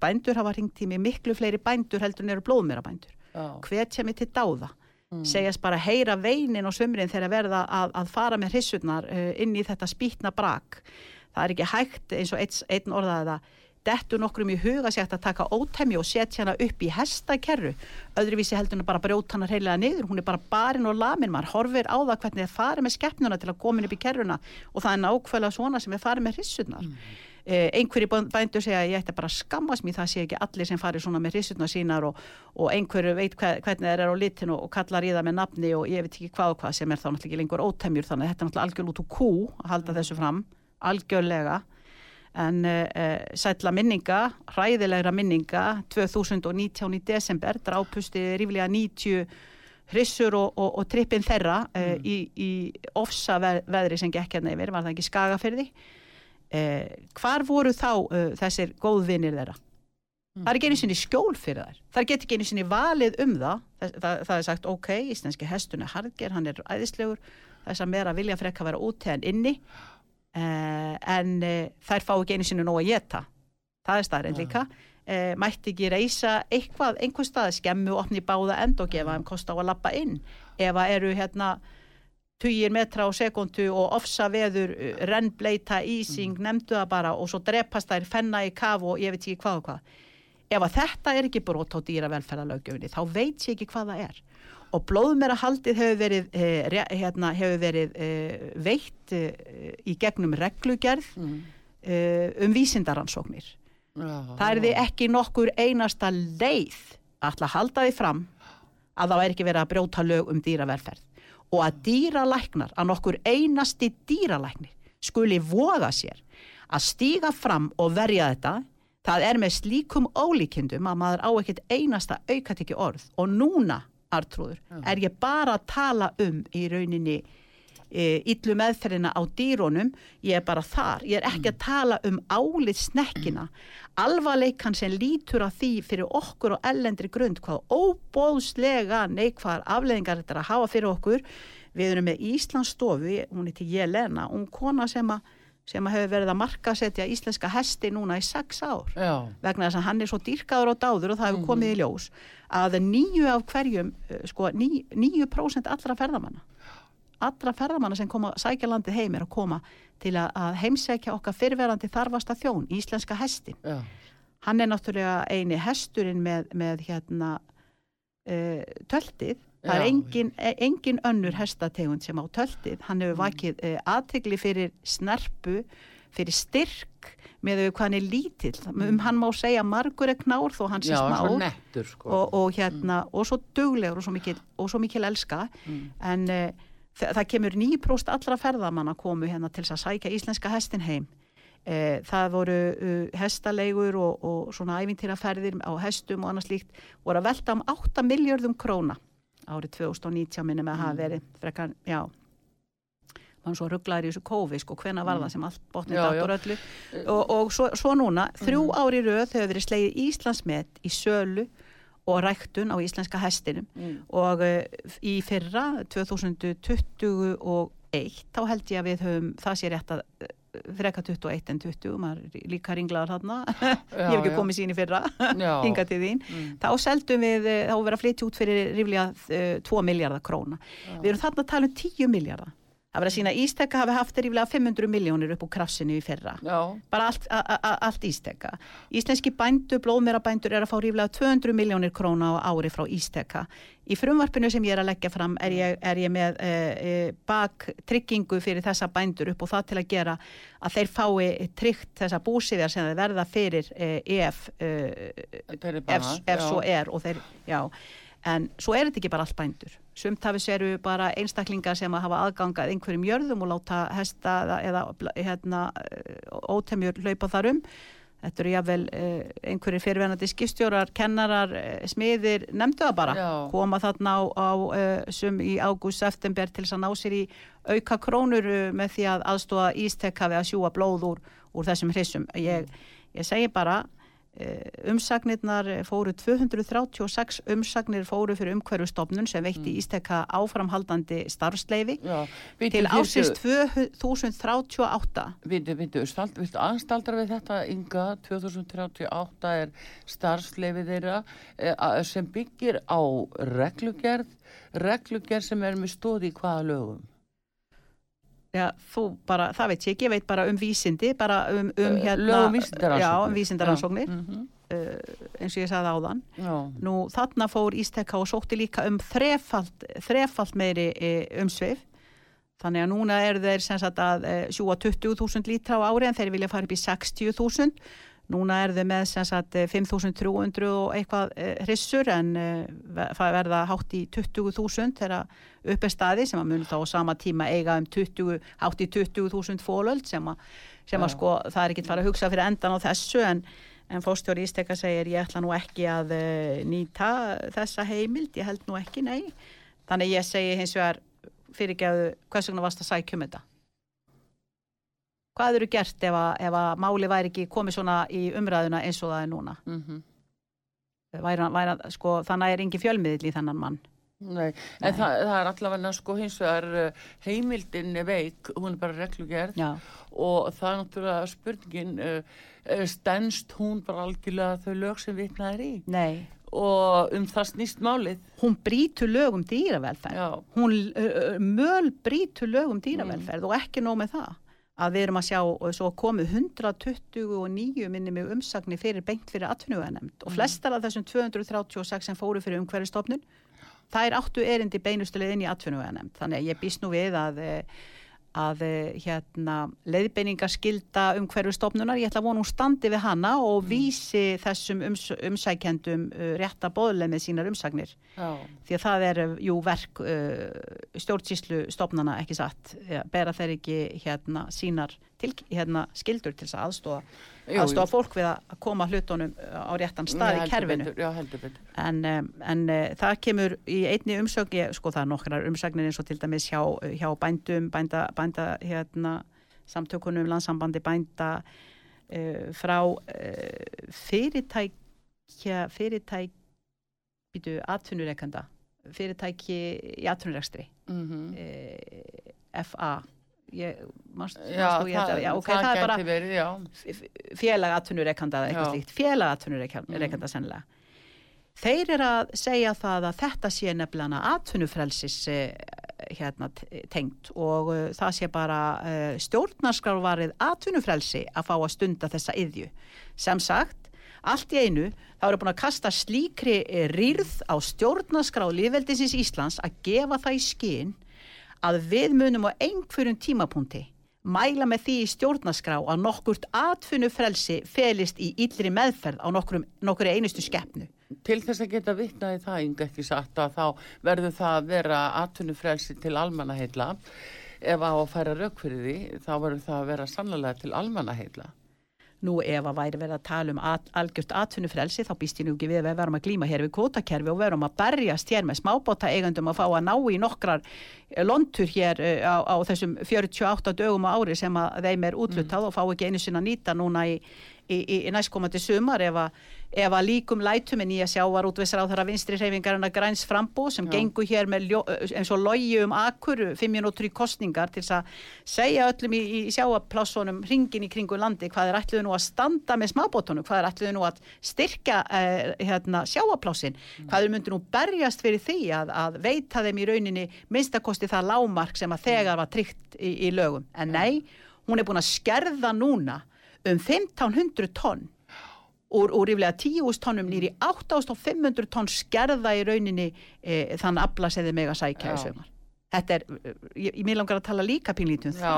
bændur hafa hringt í mig miklu fleiri bændur heldur en eru blóðmera bændur Já. Hvetja mig til dáða. Mm. segjast bara heyra veinin og sumrin þegar verða að, að fara með hrissurnar uh, inn í þetta spýtna brak. Það er ekki hægt eins og einn, einn orðaði það dettu nokkrum í huga sér að taka ótæmi og setja hana upp í hestakerru. Öðruvísi heldur hann bara að brjóta hana reyðlega niður. Hún er bara barinn og lamin, maður horfir á það hvernig þið farið með skeppnuna til að inn upp í kerruna. Og það er nákvæmlega svona sem er farið með hrissurnar eh, einhverju bæ- bændur segja ég ætti bara að skammast mér það sé ekki allir sem farið svona með hrissurnar sínar og, og einhverju veit hver, hvernig þeir eru á litinu og kallar í það með nafni og ég veit ekki hvað og hvað sem er þá náttúrulega ekki lengur ótemjur þannig að þetta er náttúrulega algjörlega út úr kú að halda þessu fram, algjörlega. En uh, sætla minninga hræðilegra minninga 2019 í desember drápusti ríflega 90 hrissur og, og, og trippin þeirra uh, í, í ofsa veðri sem gekk hérna yfir, var það ekki skagafyrði uh, hvar voru þá uh, þessir góðvinir þeirra? Það er ekki einu sinni skjól fyrir þær. Það get ekki einu sinni valið um það. Það, það, það er sagt ok, íslenski hestun er harger, hann er æðislegur. Þess að meira vilja frekka vera úti en inni. Uh, en uh, þær fá ekki einu sinni nóg að geta það er staðarinn líka. Uh, mætti ekki reysa eitthvað, einhver stað skemmu opni báða end og gefa þeim kost á að lappa inn. Ef að eru hérna tugir metra á sekundu og ofsa veður, uh, rennbleita, ísing, nefndu það bara og svo drepast þær fenna í kaf og ég veit ekki hvað og hvað. Ef að þetta er ekki brot á dýravelferðalögjöfinni þá veit ég ekki hvað það er. Og blóðmera haldið hefur verið, eh, hérna, hefur verið eh, veitt eh, í gegnum reglugerð Mm. eh, um vísindaransóknir. Já. Það er því ekki nokkur einasta leið að halda því fram að það er ekki verið að brjóta lög um dýravelferð og að dýralæknar, að nokkur einasti dýralækni skuli voga sér að stíga fram og verja þetta. Það er með slíkum ólíkindum að maður á ekkert einasta aukatekki orð og núna, Artrúður, er ég bara að tala um í rauninni e, illu meðferðina á dýrónum, ég er bara þar, ég er ekki að tala um álið snekkina, alvarleikan sem lítur að því fyrir okkur og ellendri grund, hvað óbóðslega neikvar afleðingar þetta er að hafa fyrir okkur, við erum með Íslandsstofu, hún er til Jelena, hún kona sem að sem hefur verið að markasetja íslenska hesti núna í sex ár. Já. vegna þess að hann er svo dýrkaður og dáður og það hefur Mhm. komið í ljós að nýju af hverjum eh, sko, ní, níu prósent allra ferðamanna allra ferðamanna sem koma að sækja landið heim er að koma til að, heimsækja okkar fyrverandi þarfasta þjón, íslenska hestin Já. hann er náttúrulega eini hesturinn með, með hérna uh, töltið það er engin, e- engin önnur hestategund sem á töltið hann hefur Mm. vakið uh, aðtegli fyrir snerpu fyrir styrk með hvað hann er lítill um hann má segja margur er knár þó hann sé Mm. Nettur sko. og, og hérna og svo duglegur og svo mikil, og svo mikil elska Mm. en uh, það kemur 9% allra ferðamanna komu hérna til að sækja íslenska hestin heim. Uh, það voru uh, hestaleigur og, og svona æfintýraferðir á hestum og annars líkt voru að velta um 8 miljardum króna árið 2019 minnum að hafa verið. Frekar, já. Mann svo rugglaður í þessu kófi sko, hvena var það sem allt botnið úr öllu? Og, og svo, svo núna, þrjú ári röð hefur verið slegið Íslandsmet í sölu og ræktun á íslenska hestinum Mm. og uh, í fyrra 2021 þá held ég að við höfum það sé rétt að uh, freka 21 en 20 maður líka ringlaðar þarna ég hef ekki já. komið sín í fyrra Já. hinga til þín Mm. þá seldum við, eh, þá verið að flytja út fyrir ríflega uh, 2 miljardar króna við erum þarna að tala um 10 miljardar það verið að sína Ísteka hafi haft ríflega 500 miljónir upp úr krafsinu í fyrra. Já. bara allt, a, a, allt Ísteka. Íslenski bændur, blóðmerabændur er að fá ríflega 200 miljónir króna á ári frá Ísteka. Í frumvarpinu sem ég er að leggja fram er ég, er ég með e, e, bak tryggingu fyrir þessa bændur upp og það til að gera að þeir fái tryggt þessa búsifjar sem þeir verða fyrir e, ef, e, er ef, ef svo er og þeir, já. En svo er þetta ekki bara allt bændur sumt hafis eru bara einstaklingar sem að hafa aðgangað einhverjum jörðum og láta hesta eða, eða hérna, ótemjur hlaupa þar um. Þetta eru jáfnvel uh, einhverjir fyrirvenandi skipstjórar, kennarar, uh, smiðir nefndu það bara, Já. koma þarna á, á sum í ágúst, september til þess að ná sér í auka krónur með því að aðstóða ístekka við að sjúa blóð úr, úr þessum hrissum ég, ég segi bara umsagnirnar fóru 236 umsagnir fóru fyrir umhverfustofnun sem veitti mm. ístekka áframhaldandi starfsleifi Já. Bíddu, til ásins 2038 Viltu, viltu, stald, viltu aðstaldra við þetta Inga, 2038 er starfsleifið þeirra eh, sem byggir á reglugerð, reglugerð sem er með stóð í hvaða lögum? Já, þú bara, það veit ég ekki, ég veit bara um vísindi, bara um, um Eh, hérna... lög um vísindaransóknir. Já, um vísindaransóknir, Já, mhm. eins og ég sagði áðan. Já, Nú, þarna fór Ístekka og sótti líka um þrefalt, þrefalt meiri e, umsveif. Þannig að núna eru þeir sem sagt að sjúa 20.000 lítra á ári en þeir vilja fara upp í 60.000. Núna eru þeir með sem sagt e, 5.300 og eitthvað e, hrissur en e, ve- það verða hátt í 20.000 þegar upp er staði sem að mun þá á sama tíma eiga um 20, hátt í 20.000 fólöld sem að, sem að sko það er ekki fara að hugsa fyrir endan á þessu en En fórstjóri Ístekka segir ég ætla nú ekki að nýta þessa heimild, ég held nú ekki, nei. Þannig ég segi hins vegar fyrirgeðu hvers vegna varst að sækjum þetta. Hvað eru gert ef að, ef að máli væri ekki komið svona í umræðuna eins og það er núna? Væri, hann- væri, hann- sko, þannig er engin fjölmiðl í þennan mann. Nei, en það, það er allavega sko hins vegar uh, heimildin veik, hún er bara reglugerð Já, og það er náttúrulega spurningin uh, uh, stendst hún bara algjörlega þau lög sem vitnað er í nei. og um það snýst málið Hún brýtur lög um dýravelferð. Já, Hún möl brýtur lög um dýravelferð og ekki nóg með það. Að við erum að sjá og svo komið 129 minni mig umsagni fyrir beint fyrir atvinnuganemnd og flestar af þessum 236 sem fóru fyrir umhverfistofnun þær áttu erindi beinustuleg inn í atvinnuganemnd þannig að ég býst nú við að eh, að eh, hérna leiðbeiningaskilda umhverfistofnunar ég ætla að vona hún standi við hana og vísi þessum ums umsækjendum uh, rétta bóðlega með sínar umsagnir. Já, því að það er eh, jú verk uh, stjórnsýslu stofnana ekki satt. Ja, bera þeir ekki hérna sínar til, hérna, skildur til þess að aðstofa, aðstofa fólk við að koma hlutunum uh, á réttan stað í kerfinu. já, en, en uh, það kemur í einni umsögn, ég, sko það er nokkrar umsögnir eins og til dæmis hjá, hjá bændum bænda, bænda hérna, samtökunum, landsambandi bænda uh, frá uh, fyrirtækja fyrirtæk býtu atvinnureikanda fyrirtæki í atvinnurekstri. Mm uh, FA ég, manst, Já, ég, það, já, ok, það, það er bara verið, já. félag atvinnureikanda eða Já. eitthvað slíkt, félag atvinnureikanda sennilega. Þeir eru að segja það að þetta sé nefnilega atvinnufrelsis eh, hérna tengt og uh, það sé bara uh, stjórnarskrárvarið atvinnufrelsi að fá að stunda þessa yðju. Sem sagt, allt í einu þá eru búin að kasta slíkri eh, rýrð á stjórnarskrá lífveldisins Íslands að gefa það í skinn að við munum á einhverjum tímapunkti mæla með því í stjórnaskrá að nokkurt atfinnufrelsi felist í illri meðferð á nokkru einustu skeppnu. Til þess að geta vitnaði það yngi ekki satt að þá verður það að vera atvinnufrelsi til almannaheilla. Ef á að færa rauk fyrir því, þá verður það að vera sannlega til almannaheilla. Nú ef að væri verið að tala um at, algjört atvinnufrelsi þá býst ég nú ekki við að við verum að glíma hér við kvotakerfi og verum að berjast hér með smábóta eigandum að fá að ná í nokkrar eh, lontur hér eh, á, á þessum 48 dögum á ári sem að þeim er útlutað og fá ekki einu sinna nýta núna í, í, í, í næstkomandi sumar ef að, ef að líkum lætum en nýja sjávar útvisar á þeirra vinstri hreyfingarna græns frambó sem Já. gengur hér með ljó, eins og logi um akkur fimm minútur í kostningar til þess að segja öllum í, í sjáaplássunum ringin í kringu landi hvað er ætluðu nú að standa með smábótunum, hvað er ætluðu nú að styrkja eh, hérna, sjáaplássin hvað er myndu nú berjast fyrir því að, að veita þeim í rauninni minnstakosti það lámark sem að þegar var tryggt í, í lögum, en nei hún er búin að skerða núna um 1500 tonn úr, úr yfirlega 10.000 tonnum nýri 8.500 tonn skerða í rauninni e, þann afla sem þið mega sækja í sömar. Þetta er, eh, ég, ég mér langar að tala líka pínlítið um Já,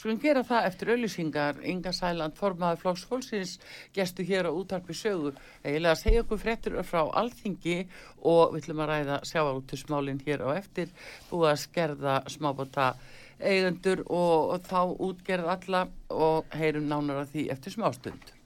skulum gera það eftir auðlýsingar. Inga Sæland, formaður Flóks Fólksins, gestu hér á útarpi sögu. Egilega að segja okkur fréttur frá alþingi og við ætlum að ræða sjávarútusmálinn hér á eftir, búið að skerða smábóta eigendur og, og þá útgerð alla og heyrum nánar að því eftir smástund.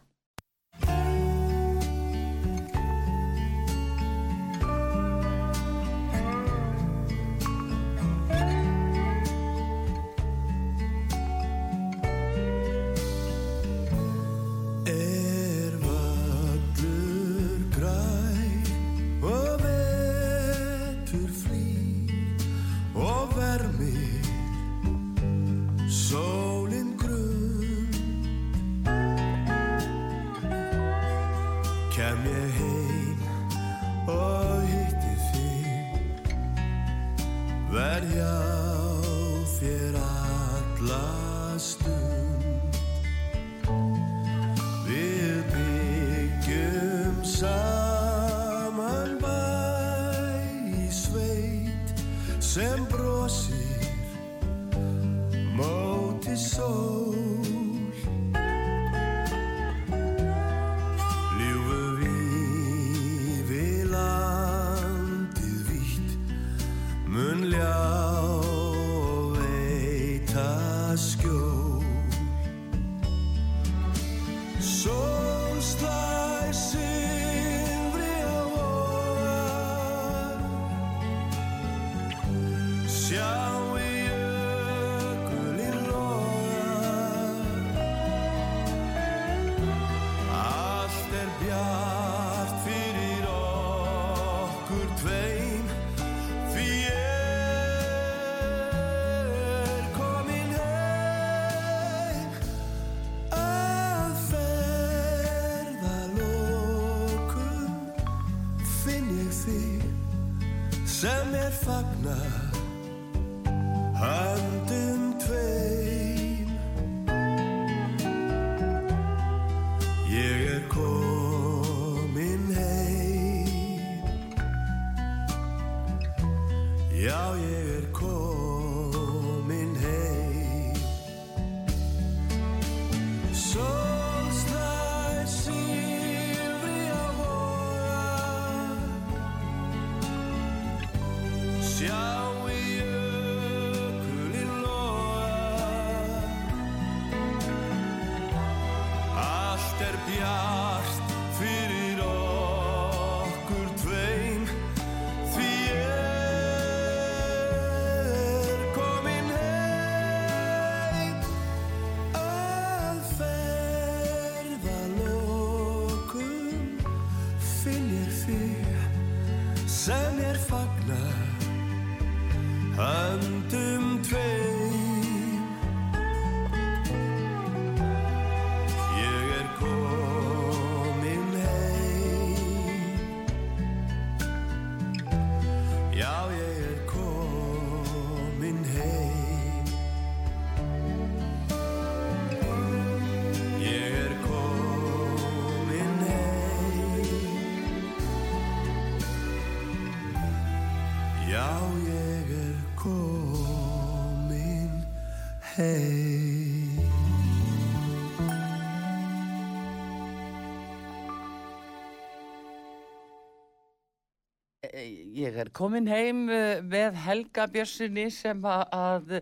Ég er komin heim eh, með Helga Björnssoni sem að,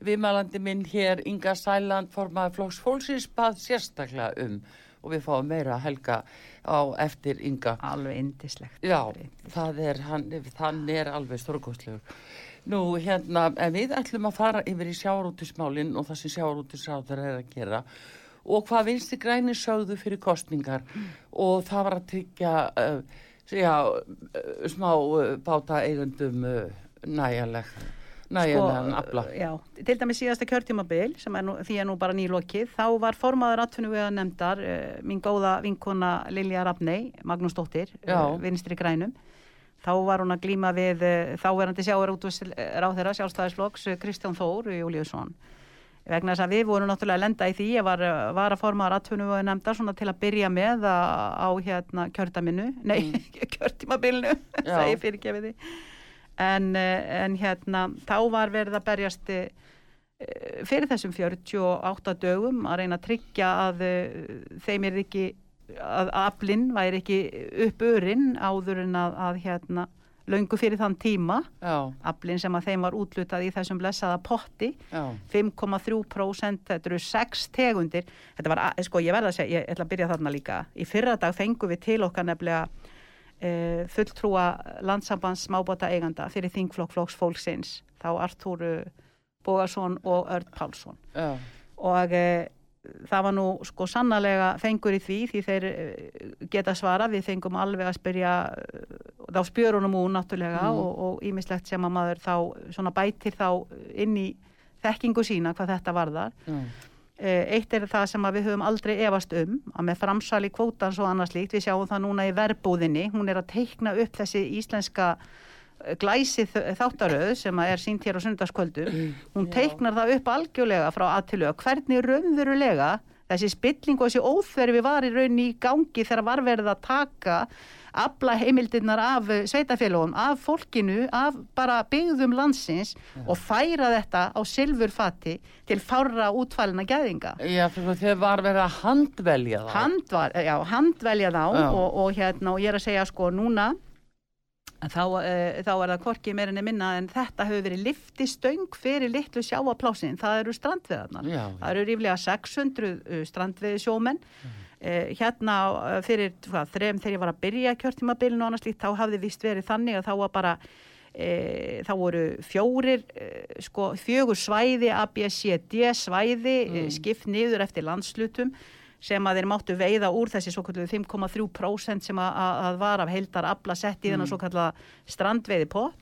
viðmælandi minn hér Inga Sæland formaði flóks fólksins bað sérstaklega um og við fáum meira Helga á eftir Inga. Alveg indislegt. Já, það er, hann, hann er alveg stórkostlegur. Nú, hérna, en við ætlum að fara yfir í sjáarútismálinn og það sem sjáarútisráður er að gera og hvað vinsti græni sögðu fyrir kostningar og það var að tryggja, uh, já, uh, smá uh, báta eigundum nægjaleg, nægjalegan afla. Sko, Já, til dæmis síðasta kjörtímabil sem er nú, því er nú bara nýlokið þá var formaður atvinnu við að nefndar mín góða vinkona Lilja Rafnei Magnús Dóttir, vinstri grænum. Þá var hún að glíma við þáverandi sjáur út ráðherra sjálfstæðisflokks uh, Kristján Þór Júliusson vegna þess að við vorum náttúrulega að lenda í því ég var, uh, var að formaður atvinnu við að nefndar svona til að byrja með á, á hérna kjördaminu, nei kjörtímabilinu, Já. það ég fyrirgefið því en, eh, en hérna þá var verið að berjast eh, fyrir þessum 48 dögum að reyna að tryggja að eh, þeim er ekki að aflinn væri ekki upp örinn áður en að, að hérna löngu fyrir þann tíma. Aflinn sem að þeim var útlutað í þessum blessaða potti. Já, 5,3% þetta eru 6 tegundir. Þetta var, sko ég verða að segja, ég ætla að byrja þarna líka. Í fyrra dag fengum við til okkar nefnilega e, fulltrúa landsambands smábóta eiganda fyrir þingflokk flokks fólksins. Þá Artúr Bógarsson og Örd Pálsson. Já, og e, það var nú sko sannarlega fengur í því því þeir e, geta svara við fengum alveg að spyrja þá spjörunum úr náttúrulega Mm. og, ímislegt sem að maður þá svona bætir þá inn í þekkingu sína hvað þetta varðar. Eh, Eitt er það sem við höfum aldrei efast um að með framsali kvótans og annars líkt, við sjáum það núna í verbúðinni, hún er að teikna upp þessi íslenska glæsi þ- þáttaröð sem að er sínt hér á sundarskvöldu, hún Já. teiknar það upp algjörlega frá aðtilu og hvernig raunverulega þessi spilling og þessi óþverfi var í rauninni í gangi þegar var verið að taka afla heimildirnar af sveitafélagum, af fólkinu, af bara byggðum landsins og færa þetta á silfurfati til fárra útfælina gæðinga. já, þegar var verið að handvelja það. Handvar, já, handvelja þá Já. og, og hérna og ég er að segja sko núna að þá, uh, þá er það korki meirinni minna en þetta hefur verið liftistöng fyrir litlu sjáaplásin, það eru strandveðarnar. Já, Það eru ríflega 600 uh, strandveði sjómenn. Uh, hérna uh, fyrir hvað, þrem þegar ég var að byrja kjörtímabilinu og annars líkt þá hafði vist verið þannig að þá var bara E, þá voru fjórir e, sko, fjögur svæði ABCD svæði mm. skipt niður eftir landslutum sem að þeir máttu veiða úr þessi svo kallu 5,3% sem að, að- var af heildar afla sett í þennan svo kallu strandveiði pott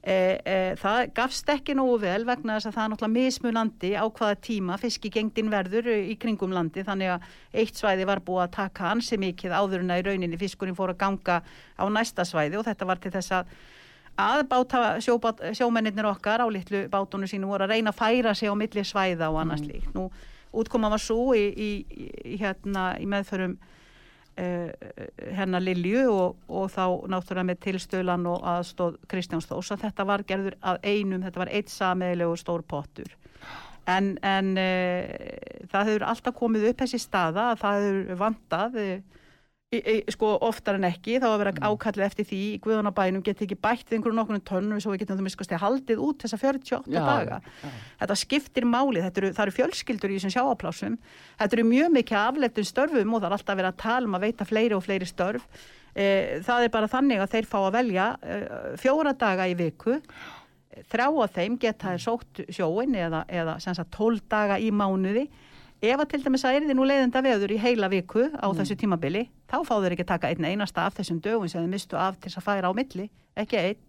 e, e, það gafst ekki nógu vel vegna þess að það er náttúrulega mismunandi á hvaða tíma fiskigengdin verður í kringum landi þannig að eitt svæði var búið að taka ansi mikið áður en að í rauninni fiskurinn fór að ganga á næsta svæði og þetta var til þess að að báta sjóbát, sjómennir okkar á litlu bátunum sínu voru að reyna að færa sig á milli svæða og annars Mm. líkt. Nú, útkoma var svo í, í, í, hérna, í meðförum uh, hennar Lilju og, og þá náttúrulega með tilstölan og aðstóð Kristján Þós að þetta var gerður að einum, þetta var eitt sameðilegu stór pottur. En, en uh, það hefur alltaf komið upp þessi staða að það hefur vantað í, sko oftar en ekki þá að vera ákallið eftir því í Guðunabænum geti ekki bætt einhverjum nokkurnu tónum svo við getum það miskast haldið út þessa 48 Já, daga. já. þetta skiptir máli, þetta eru, það eru fjölskyldur í þessum sjáaplásum, þetta eru mjög mikið afleiftum störfum og það er alltaf verið að tala um að veita fleiri og fleiri störf. E, það er bara þannig að þeir fá að velja e, fjóra daga í viku. Þrjá af þeim geta sótt sjóin eða, eða sem sagt 12 daga í mánuði ef að til dæmis að er þið nú leiðenda veður í heila viku á þessu tímabili þá fá þeir ekki taka einn einasta af þessum dögum sem þeir mistu af til þess að færa á milli ekki einn.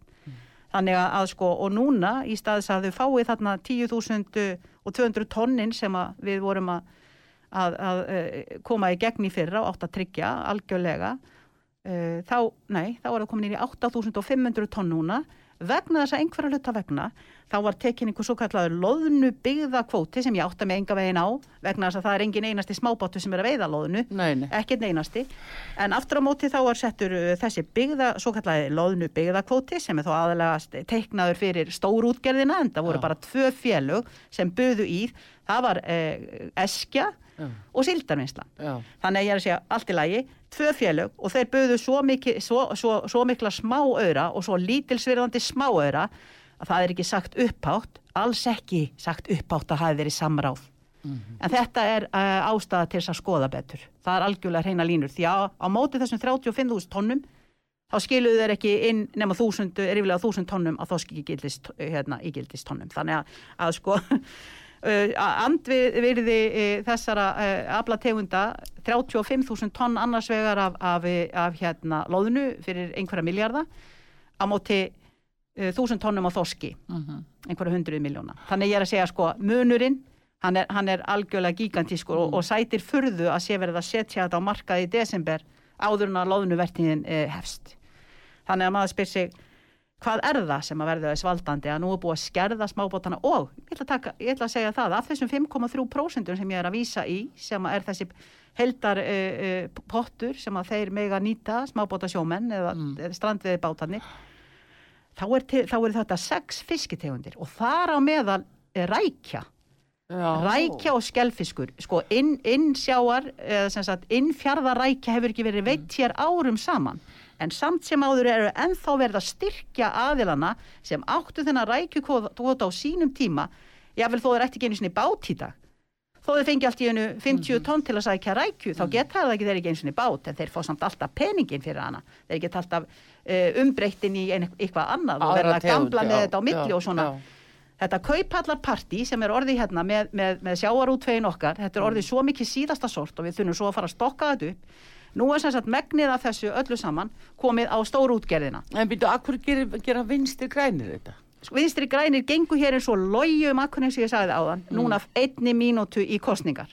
Þannig að, sko og núna í staðis að þau fái þarna 10.000 og 200 tonnin sem við vorum að, að, að eh, koma í gegn í fyrra og átt að tryggja algjörlega uh, þá, nei, þá er það komin í 8.500 tonn núna vegna þess að einhverja hluta vegna þá var tekin einhver svo kallaður loðnu byggða kvóti sem ég átta mig enga veginn á vegna þess að það er engin einasti smábátu sem er að veiða loðnu ekkert einasti. En aftur á móti þá var settur uh, þessi byggða, svo kallaði loðnu byggða kvóti sem er þó aðalega teiknaður fyrir stórútgerðina en það voru Já. bara tvö félög sem buðu í. Það var eh, eskja Já. og sildarvinnslan þannig að ég er að segja allt í lagi tvö félög og þeir buðu svo, svo, svo, svo mikla smáaura og svo lítilsvirðandi smáaura að það er ekki sagt upphátt alls ekki sagt upphátt að hafi verið samráð. En þetta er uh, ástæða til þess að skoða betur. Það er algjörlega hreina línur. Því að á móti þessum 35.000 tonnum þá skiluðu þeir ekki inn nema þúsund, er yfirlega þúsund tonnum að þoski gildist, hérna, tonnum þannig að, að sko andvirði uh, þessara uh, aflategunda 35.000 tonn annars vegar af, af, af hérna loðnu fyrir einhverja miljarda á móti uh, þúsund tonnum á þoski einhverja hundruð miljóna þannig ég er að segja sko munurinn hann er, hann er algjörlega gigantískur og, og sætir furðu að sé verið að setja þetta á markað í desember áður en að loðnuvertíðin hefst. Þannig að maður spyr sig hvað er það sem að verða þess valdandi að nú er búið að skerða smábótana og ég ætla að, taka, ég ætla að segja það af þessum 5,3% sem ég er að vísa í sem er þessi heldar uh, uh, pottur sem að þeir mega nýta smábótasjómenn eða mm. strandviði bátarnir þá er, til, þá er þetta sex fiskitegundir og þar á meðal rækja já. rækja og skelfiskur sko inn, innsjáar eða sem sagt innfjarðarækja hefur ekki verið veitt hér árum saman en samt sem áður eru ennþá verið að styrkja aðilana sem áttu þennan rækjukvota á sínum tíma jável þó þeir ætti ekki einu sinni bát í dag. Þó þeir fengi allt í einu 50 tonn til að sækja rækju þá geta það ekki þeir ekki einu sinni bát en þeir fá samt alltaf peningin fyrir hana. Þeir geta alltaf uh, umbreyttin í ein, eitthvað annað og verða gamla já, með þetta á milli já, og svona. já. Þetta kaupallarparti sem er orðið hérna með, með, með sjáarútvegin okkar, þetta er orðið svo mikið síðasta sort og við þurfum svo að fara að stokka þetta upp. Nú er sem sagt megnið af þessu öllu saman komið á stórútgerðina. En býtu, akkur gera, gera vinstir grænir þetta? Sko, Vinstri grænir gengur hér eins og lojum akkur eins og ég sagði áðan, Mm. núna einni mínútu í kostningar.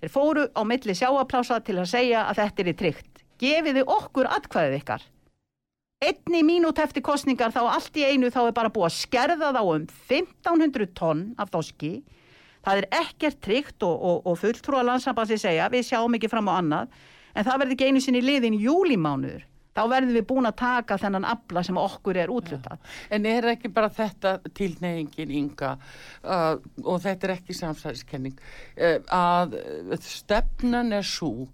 Þeir fóru á milli sjáaplása til að segja að þetta er í tryggt. Gefiði okkur atkvæðið ykkar. Einni mínút eftir kostningar þá allt í einu þá er bara búið að skerða þá um 1500 tonn af þoski. Það er ekkert tryggt og, og, og fulltrúa landsambansi segja við sjáum ekki fram á annað en það verður ekki einu sinni liðin júlimánuður. Þá verðum við búin að taka þennan afla sem okkur er útlutað. En er ekki bara þetta tilneyingin ynga uh, og þetta er ekki samsæðiskenning uh, að uh, stefnan er svo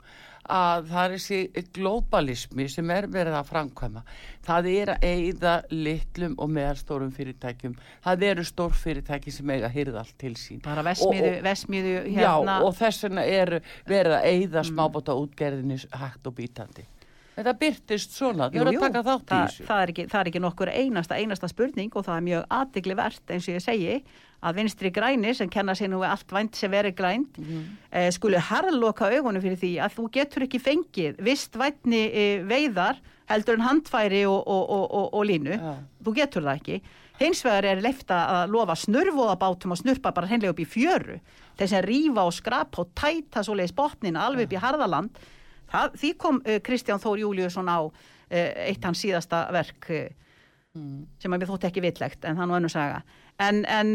að það er þessi globalismi sem er verið að framkvæma. Það er að eigða litlum og meðalstórum fyrirtækjum. Það eru stór fyrirtæki sem eiga að hyrða allt til sín. Bara vesmiðu, hérna. Og þess vegna er verið að eigða smábóta útgerðinni hægt og bítandi Þetta byrtist svona, þau eru að taka þátt í þessu. það, er ekki, það er ekki nokkur einasta, einasta spurning og það er mjög aðdegli verðt eins og ég segi að vinstri grænir sem kenna sér nú allt vænt sem verið grænt Mhm. eh, skulu harðloka augunum fyrir því að þú getur ekki fengið vist vætni eh, veiðar heldur en handfæri og, og, og, og, línu. Já. þú getur það ekki. Hins vegar er leifta að lofa snurvoðabátum og snurpa bara hreinlega upp í fjöru. Þess að rífa og skrapa og tæta svoleiðis botnina alveg upp í harðaland það, því kom uh, Kristján Þór Júliusson á uh, eitt hans síðasta verk uh, sem að mér þótti ekki vitlegt en það er nú önnur saga en, en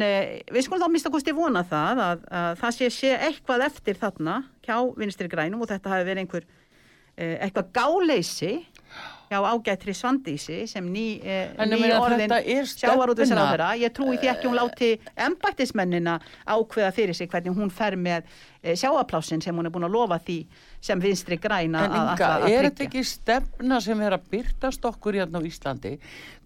við skulum þá mista kosti vona það að, að það sé, sé eitthvað eftir þarna hjá vinstri grænum og þetta hafi verið einhver eitthvað gáleysi já, ágætri Svandísi sem ný, eh, ný orðin er sjávarútvegsráðherra. stefna. Ég trúi því ekki hún láti embættismennina ákveða fyrir sig hvernig hún fer með eh, sjáaplásin sem hún er búin að lofa því sem vinstri græna En Inga, er þetta ekki stefna sem er að byrtast okkur hérna á Íslandi?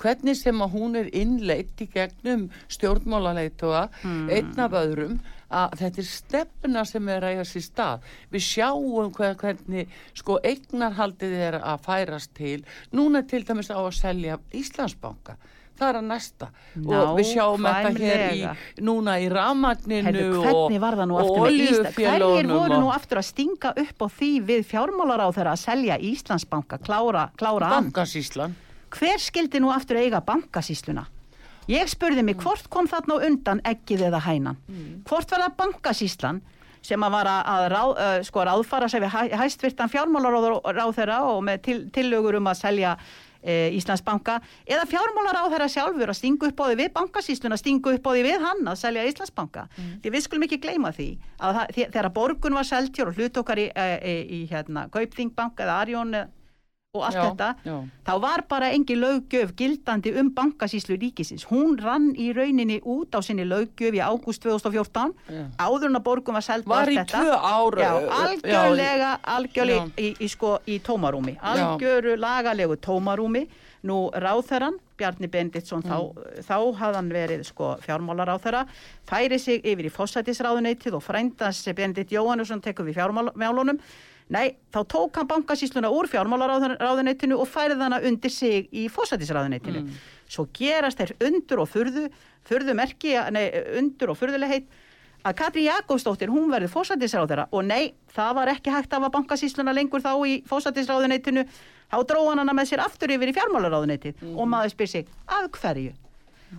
Hvernig sem að hún er innleitt í gegnum stjórnmálaleitua, Hmm. einn af öðrum, að þetta er stefna sem er að eiga sér stað. Við sjáum hver, hvernig sko eignarhaldið er að færast til. Núna til dæmis á að selja Íslandsbanka. Það er að næsta og við sjáum þetta hér í, núna í rafmagninu Herðu, og, og Ísland? Hverjir voru og- nú aftur að stinga upp á því við fjármálar á þeirra að selja Íslandsbanka, klára, klára hann? Bankasýslan. Hver skildi nú aftur eiga bankasýsluna? Ég spurði mig hvort kom þarna undan eggið eða hænan? Hvort var það bankasýslan sem að var að, að ráð, uh, sko, ráðfara sig við hæ, hæstvirtan fjármálaráð þeirra og með til, tillögur um að selja Íslandsbanka eða fjármálaráð þeirra sjálfur að stinga upp á því við bankasýsluna, stinga upp á því við hann að selja Íslandsbanka. Því við skulum ekki gleyma því að það, þegar borgun var selgt hér og hlut okkar í, e, e, í hérna, Kaupþingbank eða Arjón e, og allt Já, þetta já. þá var bara engin löggjöf gildandi um bankasýslu ríkisins. Hún rann í rauninni út á sinni löggjöf í ágúst 2014 Já. áður en að borgum var seld og Var allt í þetta. tvö ár, Já, uh, algjörlega, algjörlega í, í, sko, í tómarúmi. Algjöru lagalegu tómarúmi. Nú ráþeran, Bjarni Benditsson, þá, Mm. þá hafði hann verið sko, fjármálaráþera, færi sig yfir í fósætisráðuneytið og frændans Bendit Jóhannesson tekur við fjármálunum. Nei, þá tók hann bankasýsluna úr fjármálaráðuneytinu og færði hana undir sig í fósætisráðuneytinu. Svo gerast þeir undur og furðu, furðu merki, nei, undur og furðulegheit að Katrín Jakobsdóttir, hún verði fósætisráðura og nei, það var ekki hægt að hafa bankasýsluna lengur þá í fósætisráðuneytinu, þá dróð hann hana með sér aftur yfir í fjármálaráðuneytið og maður spyr sig, af hverju?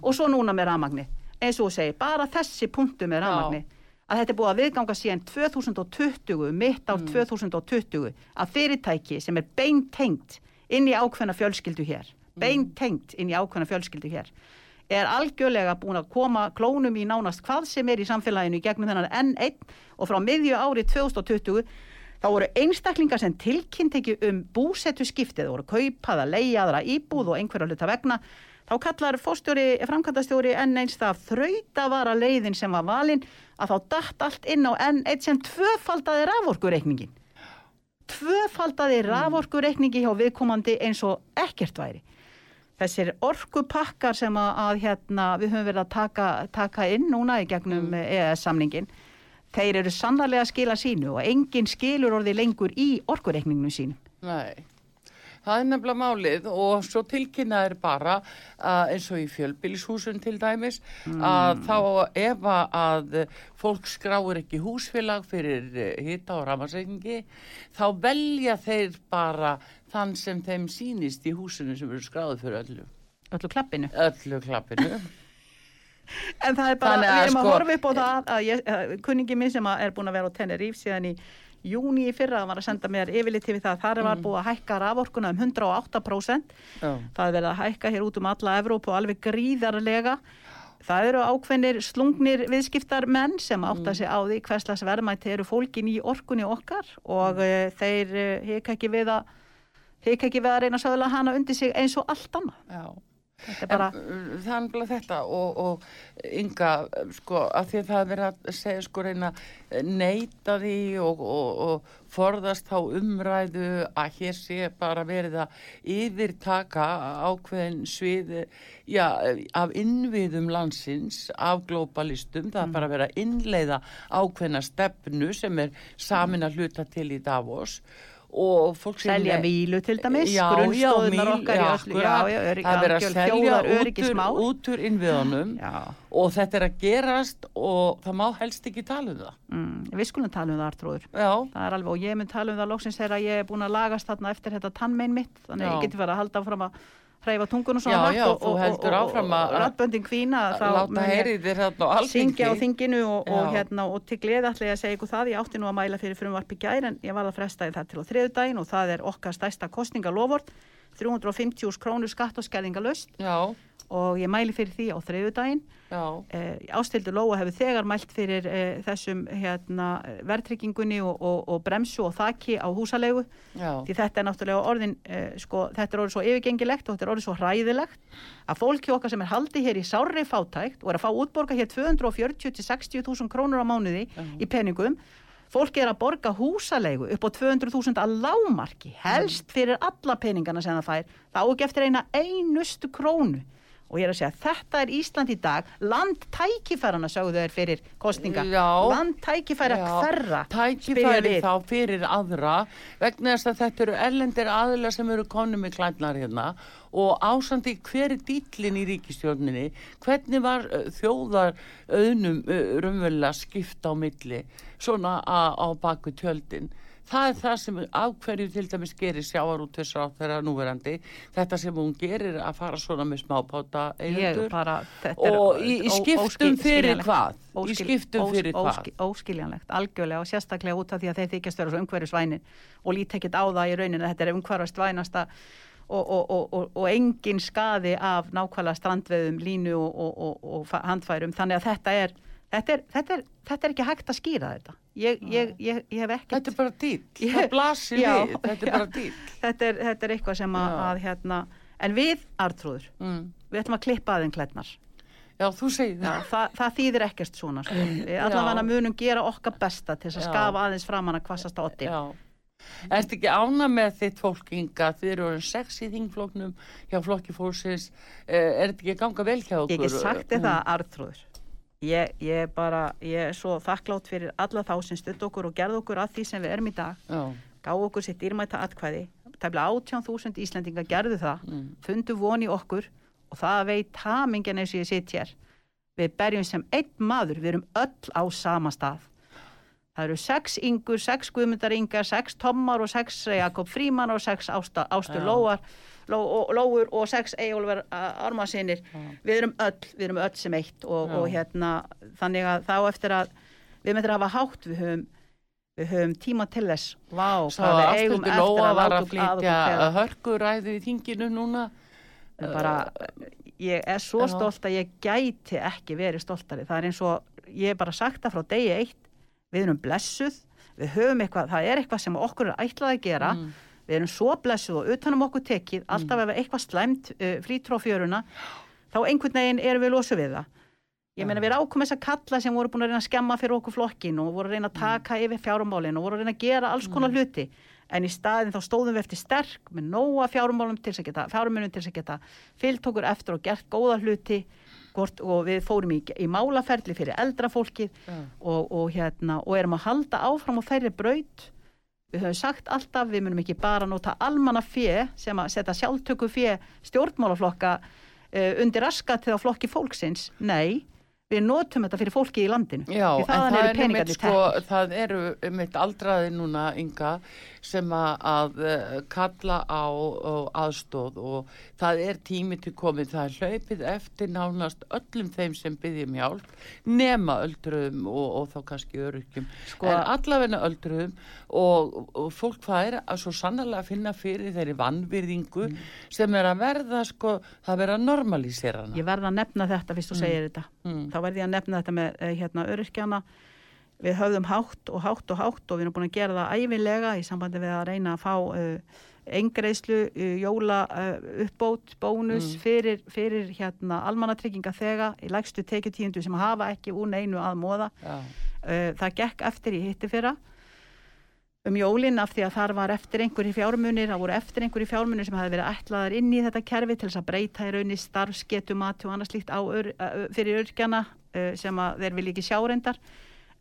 Og svo núna með rafmagni, eins og þú segir, bara þessi punktu með rafmagni, að þetta er búið að viðganga síðan 2020, mitt á 2020, að fyrirtæki sem er beintengt inn í ákveðna fjölskyldu hér, beintengt inn í ákveðna fjölskyldu hér, er algjörlega búin að koma klónum í nánast hvað sem er í samfélaginu í gegnum þennan N1 og frá miðju ári 2020 þá voru einstaklingar sem tilkynnt ekki um búsettu skiptið, voru kaupaða, leiðaðra íbúð og einhverja hluta vegna þá kallar fórstjóri, framkvæmdastjóri N1 það þrautavara leiðin sem var valin að þá datt allt inn á N1 sem tvöfaldaði raforkureikningin tvöfaldaði raforkureikningi hjá viðkomandi eins og ekkert væri þessir orkupakkar sem að, að hérna, við höfum verið að taka, taka inn núna í gegnum mm. EES-samningin þeir eru sannarlega að skila sínu og enginn skilur orði lengur í orkureikninginu sínu. Nei, það er nefnilega málið og svo tilkynna er bara að eins og í fjölbýlishúsun til dæmis að þá ef að fólk skráir ekki húsfélag fyrir hita og ramarsreikingi þá velja þeir bara þann sem þeim sýnist í húsinu sem eru skráðið fyrir öllu, öllu klappinu. öllu klappinu. En það er bara, við að erum að sko- horfa upp á það að ég, að kunningi minn sem að er búin að vera á Tenerife síðan í júni í fyrra, var að senda mér yfirlit yfir það, þar var búið að hækka raforkuna um 108%, Já. það er verið að hækka hér út um alla Evrópu og alveg gríðarlega það eru ákveðnir slungnir viðskiptar menn sem átta sig á því hverslas verðmætti eru fólkin í orkunni okkar og mm. þeir uh, hika ekki við að hika ekki við að reyna að söðla hana undir sig eins og allt annað. Já. Bara, En, uh, það er bara þetta og, og ynga, sko, að því að það er verið að segja, sko, reyna að neyta því og, og, og forðast þá umræðu að hér sé bara verið að yfirtaka ákveðin svið, já, af innviðum landsins, af globalistum, það er bara verið að innleiða ákveðina stefnu sem er samin að hluta til í Davos. og fólk sem selja vílu til dæmis, Já, grunnstóðunar okkar já, öllu, já, örygg, það er verið að selja út úr, út úr innviðunum Já, og þetta er að gerast og það má helst ekki tala um það. mm, við skulum tala um það Artrúður. Já, Það er alveg, og ég mun tala um það loksins þegar ég er búin að lagast þarna eftir þetta tannmein mitt, þannig að ég geti farið að halda fram að hreyfa tungun og svona Já, já, og, og, og, og, og rattböndin kvína þá alþingi. syngja á þinginu og, og, hérna, og til gleði ætla ég að segja ykkur það, ég átti nú að mæla fyrir frumvarpi gær en ég var að fresta í það til á þriðudaginn og það er okkar stærsta kostningalofort 350 krónur skatt og skerðingalöst Já, og ég mæli fyrir því á þriðudaginn. Já, Uh, Ástildur Lóa hefur þegar mælt fyrir uh, þessum hérna, verðtryggingunni og, og, og bremsu og þaki á húsalegu já, því þetta er náttúrulega orðin uh, sko, þetta er orðið svo yfirgengilegt og þetta er orðið svo hræðilegt að fólki okkar sem er haldið hér í sárri fátækt og er að fá útborga hér 240 til 60.000 krónur á mánuði í peningum fólki er að borga húsalegu upp á 200.000 að lámarki helst fyrir alla peningana sem það fær. Þá ekki eftir eina einustu krónu og ég er að segja þetta er Ísland í dag. Land tækifærana sögðu þeir fyrir kostninga Já. land tækifæra Já, hverra tækifæri þá fyrir aðra vegna þess að þetta eru erlendir aðila sem eru konu með klædnar hérna. Og ásandi hver er dýtlinn í ríkistjórninni hvernig var þjóðar auðnum raunverulega skipt á milli svona á baku tjöldin það er það sem af hverju til dæmis gerir sjáar út þess að þeirra núverandi þetta sem hún gerir að fara svona með smápáta bara og í, í skiptum fyrir hvað? Í skiptum ós- fyrir hvað? óskil- óskiljanlegt, algjörlega og sérstaklega út af því að þeir þykjast vera svo umhverfisvænir og lít ekkert á það í rauninu þetta er umhverfisvænasta og, og, og, og, og engin skaði af nákvæmlega strandveðum, línu og, og, og, og fa- handfærum. Þannig að þetta er þetta er, þetta er, þetta er ekki hægt að skýra þetta ég, ég, ég, ég hef ekkert Þetta er bara Ég- það blasir Já, við, þetta er bara dýll. þetta er, þetta er eitthvað sem að, að hérna, en við, Artrúður Mm. við ætlum að klippa aðeins klædnar Já, þú segir Já, það. það, það þýðir ekkert svona sko. Allavega munum gera okkar besta til að skafa aðeins framan að kvassast átti Já. Ertu ekki ána með þitt fólkinga, þið eru orðin sex í þingfloknum hjá flokki fólksins, eh, er þetta ekki ganga vel hjá okkur? Ég ekki sagt þér það, Artrúður ég, ég bara, ég er svo þakklátt fyrir alla þá sem stutt okkur og gerð okkur að því sem við erum í dag. Já, gáðu okkur sitt dýrmæta atkvæði. Tæmlega 18.000 Íslendinga gerðu það. Mm. fundu von í okkur og það veit hamingjan eins og ég sitt hér. Við berjum sem einn maður við erum öll á sama stað. Það eru sex yngur, sex guðmundar yngar sex tommar og sex Jakob Fríman og sex ástur lóar lóur og sex Eyjólfur Armansinir við erum öll, við erum öll sem eitt og, og hérna þannig að þá eftir að við með þetta hafa hátt við höfum við höfum tíma til þess Vá, að Ástundur eftir Lóa að var að flytja að hörkuræðu í þinginu núna. Bara, ég er svo Já. stolt að ég gæti ekki verið stoltari. Það er eins og, ég hef bara sagt það frá degi eitt, við erum blessuð, við höfum eitthvað, það er eitthvað sem okkur er ætlað að gera, Mm. Við erum svo blessuð og utanum okkur tekið, alltaf ef eitthvað slæmt uh, flýtur á fjöruna, þá einhvern veginn erum við losu við það. Ég meina við rákum þess að kalla sem voru búin að reyna að skemma fyrir okkur flokkin og voru að reyna að taka yfir fjárumálin og voru að reyna að gera alls konar hluti. En í staðin þá stóðum við eftir sterk með nóga fjárumálum til þess að geta fjárumunum til þess að geta fyllt okkur eftir og gert góða hluti hvort, og við fórum í, í málaferli fyrir eldra fólkið og, og, hérna, og erum að halda áfram á þeirri braut við höfum sagt alltaf, við munum ekki bara nota almanna fjö sem að setja sjálftöku fjö stjórnmálaflokka uh, undir raskatið á flokki fólksins. Nei, við notum þetta fyrir fólki í landinu. Já, en það eru er sko, það eru mitt aldraði núna ynga sem að, eh, kalla á, aðstóð og það er tími til komið, það er hlaupið eftir nánast öllum þeim sem byggjum hjálp, nema öldruðum og, og þá kannski öryrkjum, Sko- en allavegna öldruðum og, og fólk fær að svo sannlega finna fyrir þeirri vannvirðingu Mm. sem er að verða sko, það verða að normalísera hana. ég verð að nefna þetta fyrst þú segir þetta Mm. þá verð ég að nefna þetta með eh, hérna, öryrkjana við höfðum hátt og hátt og hátt og við erum búin að gera það æfinlega í sambandi við að reyna að fá uh, engreislu, uh, jóla uh, uppbót, bónus fyrir, fyrir hérna almannatrygginga þega í lægstu tekjutíundu sem hafa ekki úr neinu að móða Já, uh, það gekk eftir í hitti fyrra um jólin af því að þar var eftir einhverju fjármunir, það voru eftir einhverju fjármunir sem hefði verið ætlaðar inn í þetta kerfi til þess að breyta í raunni starfsgetumati og annað slíkt á, ör, fyrir örgjana uh, sem þeir vilja ekki sjá reyndar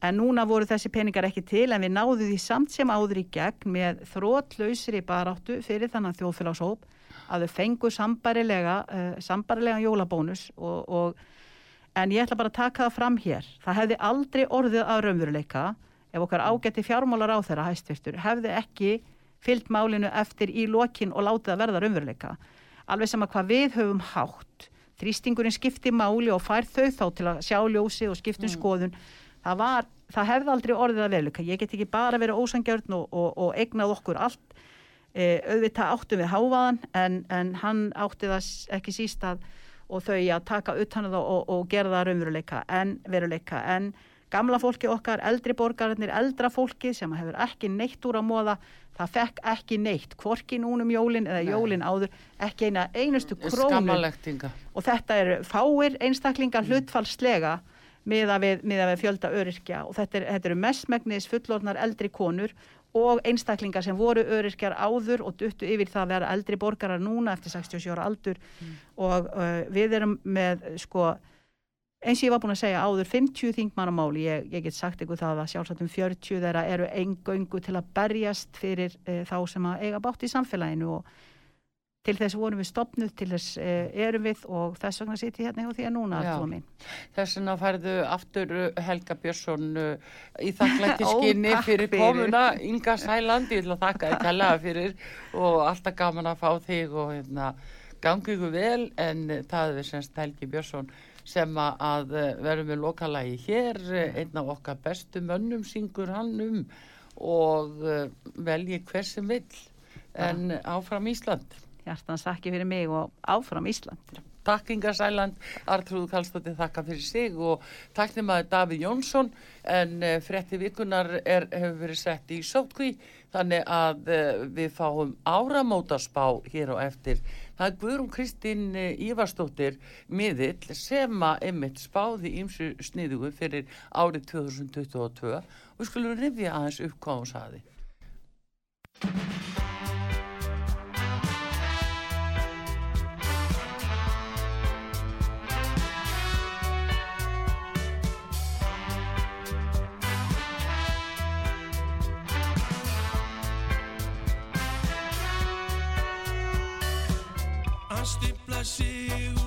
en núna voru þessi peningar ekki til en við náðum því samt sem áður í gegn með þrótlausri baráttu fyrir þannig þjóðfélagshóp að þau fengu sambarilega uh, sambarilega jólabónus og, og En ég ætla bara að taka það fram hér. Það hefði aldrei orðið að raunveruleika ef okkar ágætti fjármálar á þeirra hæstvirtur hefði ekki fyllt málinu eftir í lokin og látið að verða raunveruleika. Alveg sama hvað við höfum hátt. Þrýstingurinn skipti máli og fær þau þá til að sjá ljósi og skiptum skoðun. Það, var, það hefði aldrei orðið að veruleika. Ég get ekki bara verið ósangjörn og, og, og eignað okkur allt. E, auðvitað áttum við hávaðan en, en hann átti það ekki síst að og þau að taka utan um það og, og gera það raunveruleika en veruleika en gamla fólki okkar, eldri borgararnir, eldra fólki sem hefur ekki neitt úr að móða það fekk ekki neitt, hvorki núnum jólin eða Nei. jólin áður, ekki eina einustu krónu og þetta eru fáir einstaklingar hlutfallslega miða við, miða við fjölda öryrkja. Og þetta, er, þetta eru mestmegnis fullorðnar eldri konur og einstaklingar sem voru öryrkjar áður og duttu yfir það að vera eldri borgarar núna eftir 67 ára aldur. Og uh, við erum með sko eins og ég var búin að segja áður 50 þingmannamáli, ég, ég get sagt ykkur það að sjálfsagt um 40 þeirra eru eingöngu til að berjast fyrir uh, þá sem að eiga bátt í samfélaginu. Og til þess vorum við stopnuð, til þess uh, erum við og þess vegna ég hérna hjá því að núna Já. Arnþrúður mín. Þess vegna færðu aftur uh, Helga Björnsson uh, í þakklætti Ó, skinni takk fyrir komuna Inga Sæland, ég vil að þakka þér kærlega fyrir og alltaf gaman að fá þig og hérna, gangi ykkur vel en uh, það er semst Helgi Björnsson sem að, verðum við lokalagi hér, einn af okkar bestu mönnum syngur hann um og velji hver sem vill en áfram Ísland. Hjartans þakki fyrir mig og áfram Ísland. Takk Inga Sæland, Artrúð Kallstóttir þakka fyrir sig og takk þeim að Davíð Jónsson en uh, frétti vikunar er, hefur verið sett í sótkví þannig að uh, við fáum áramótaspá hér og eftir. Það er Guðrún Kristín uh, Ívarstóttir miðill sem að einmitt spáði ímsu sniðugu fyrir árið 2022 og við skulum rifja aðeins upp hvað lâcher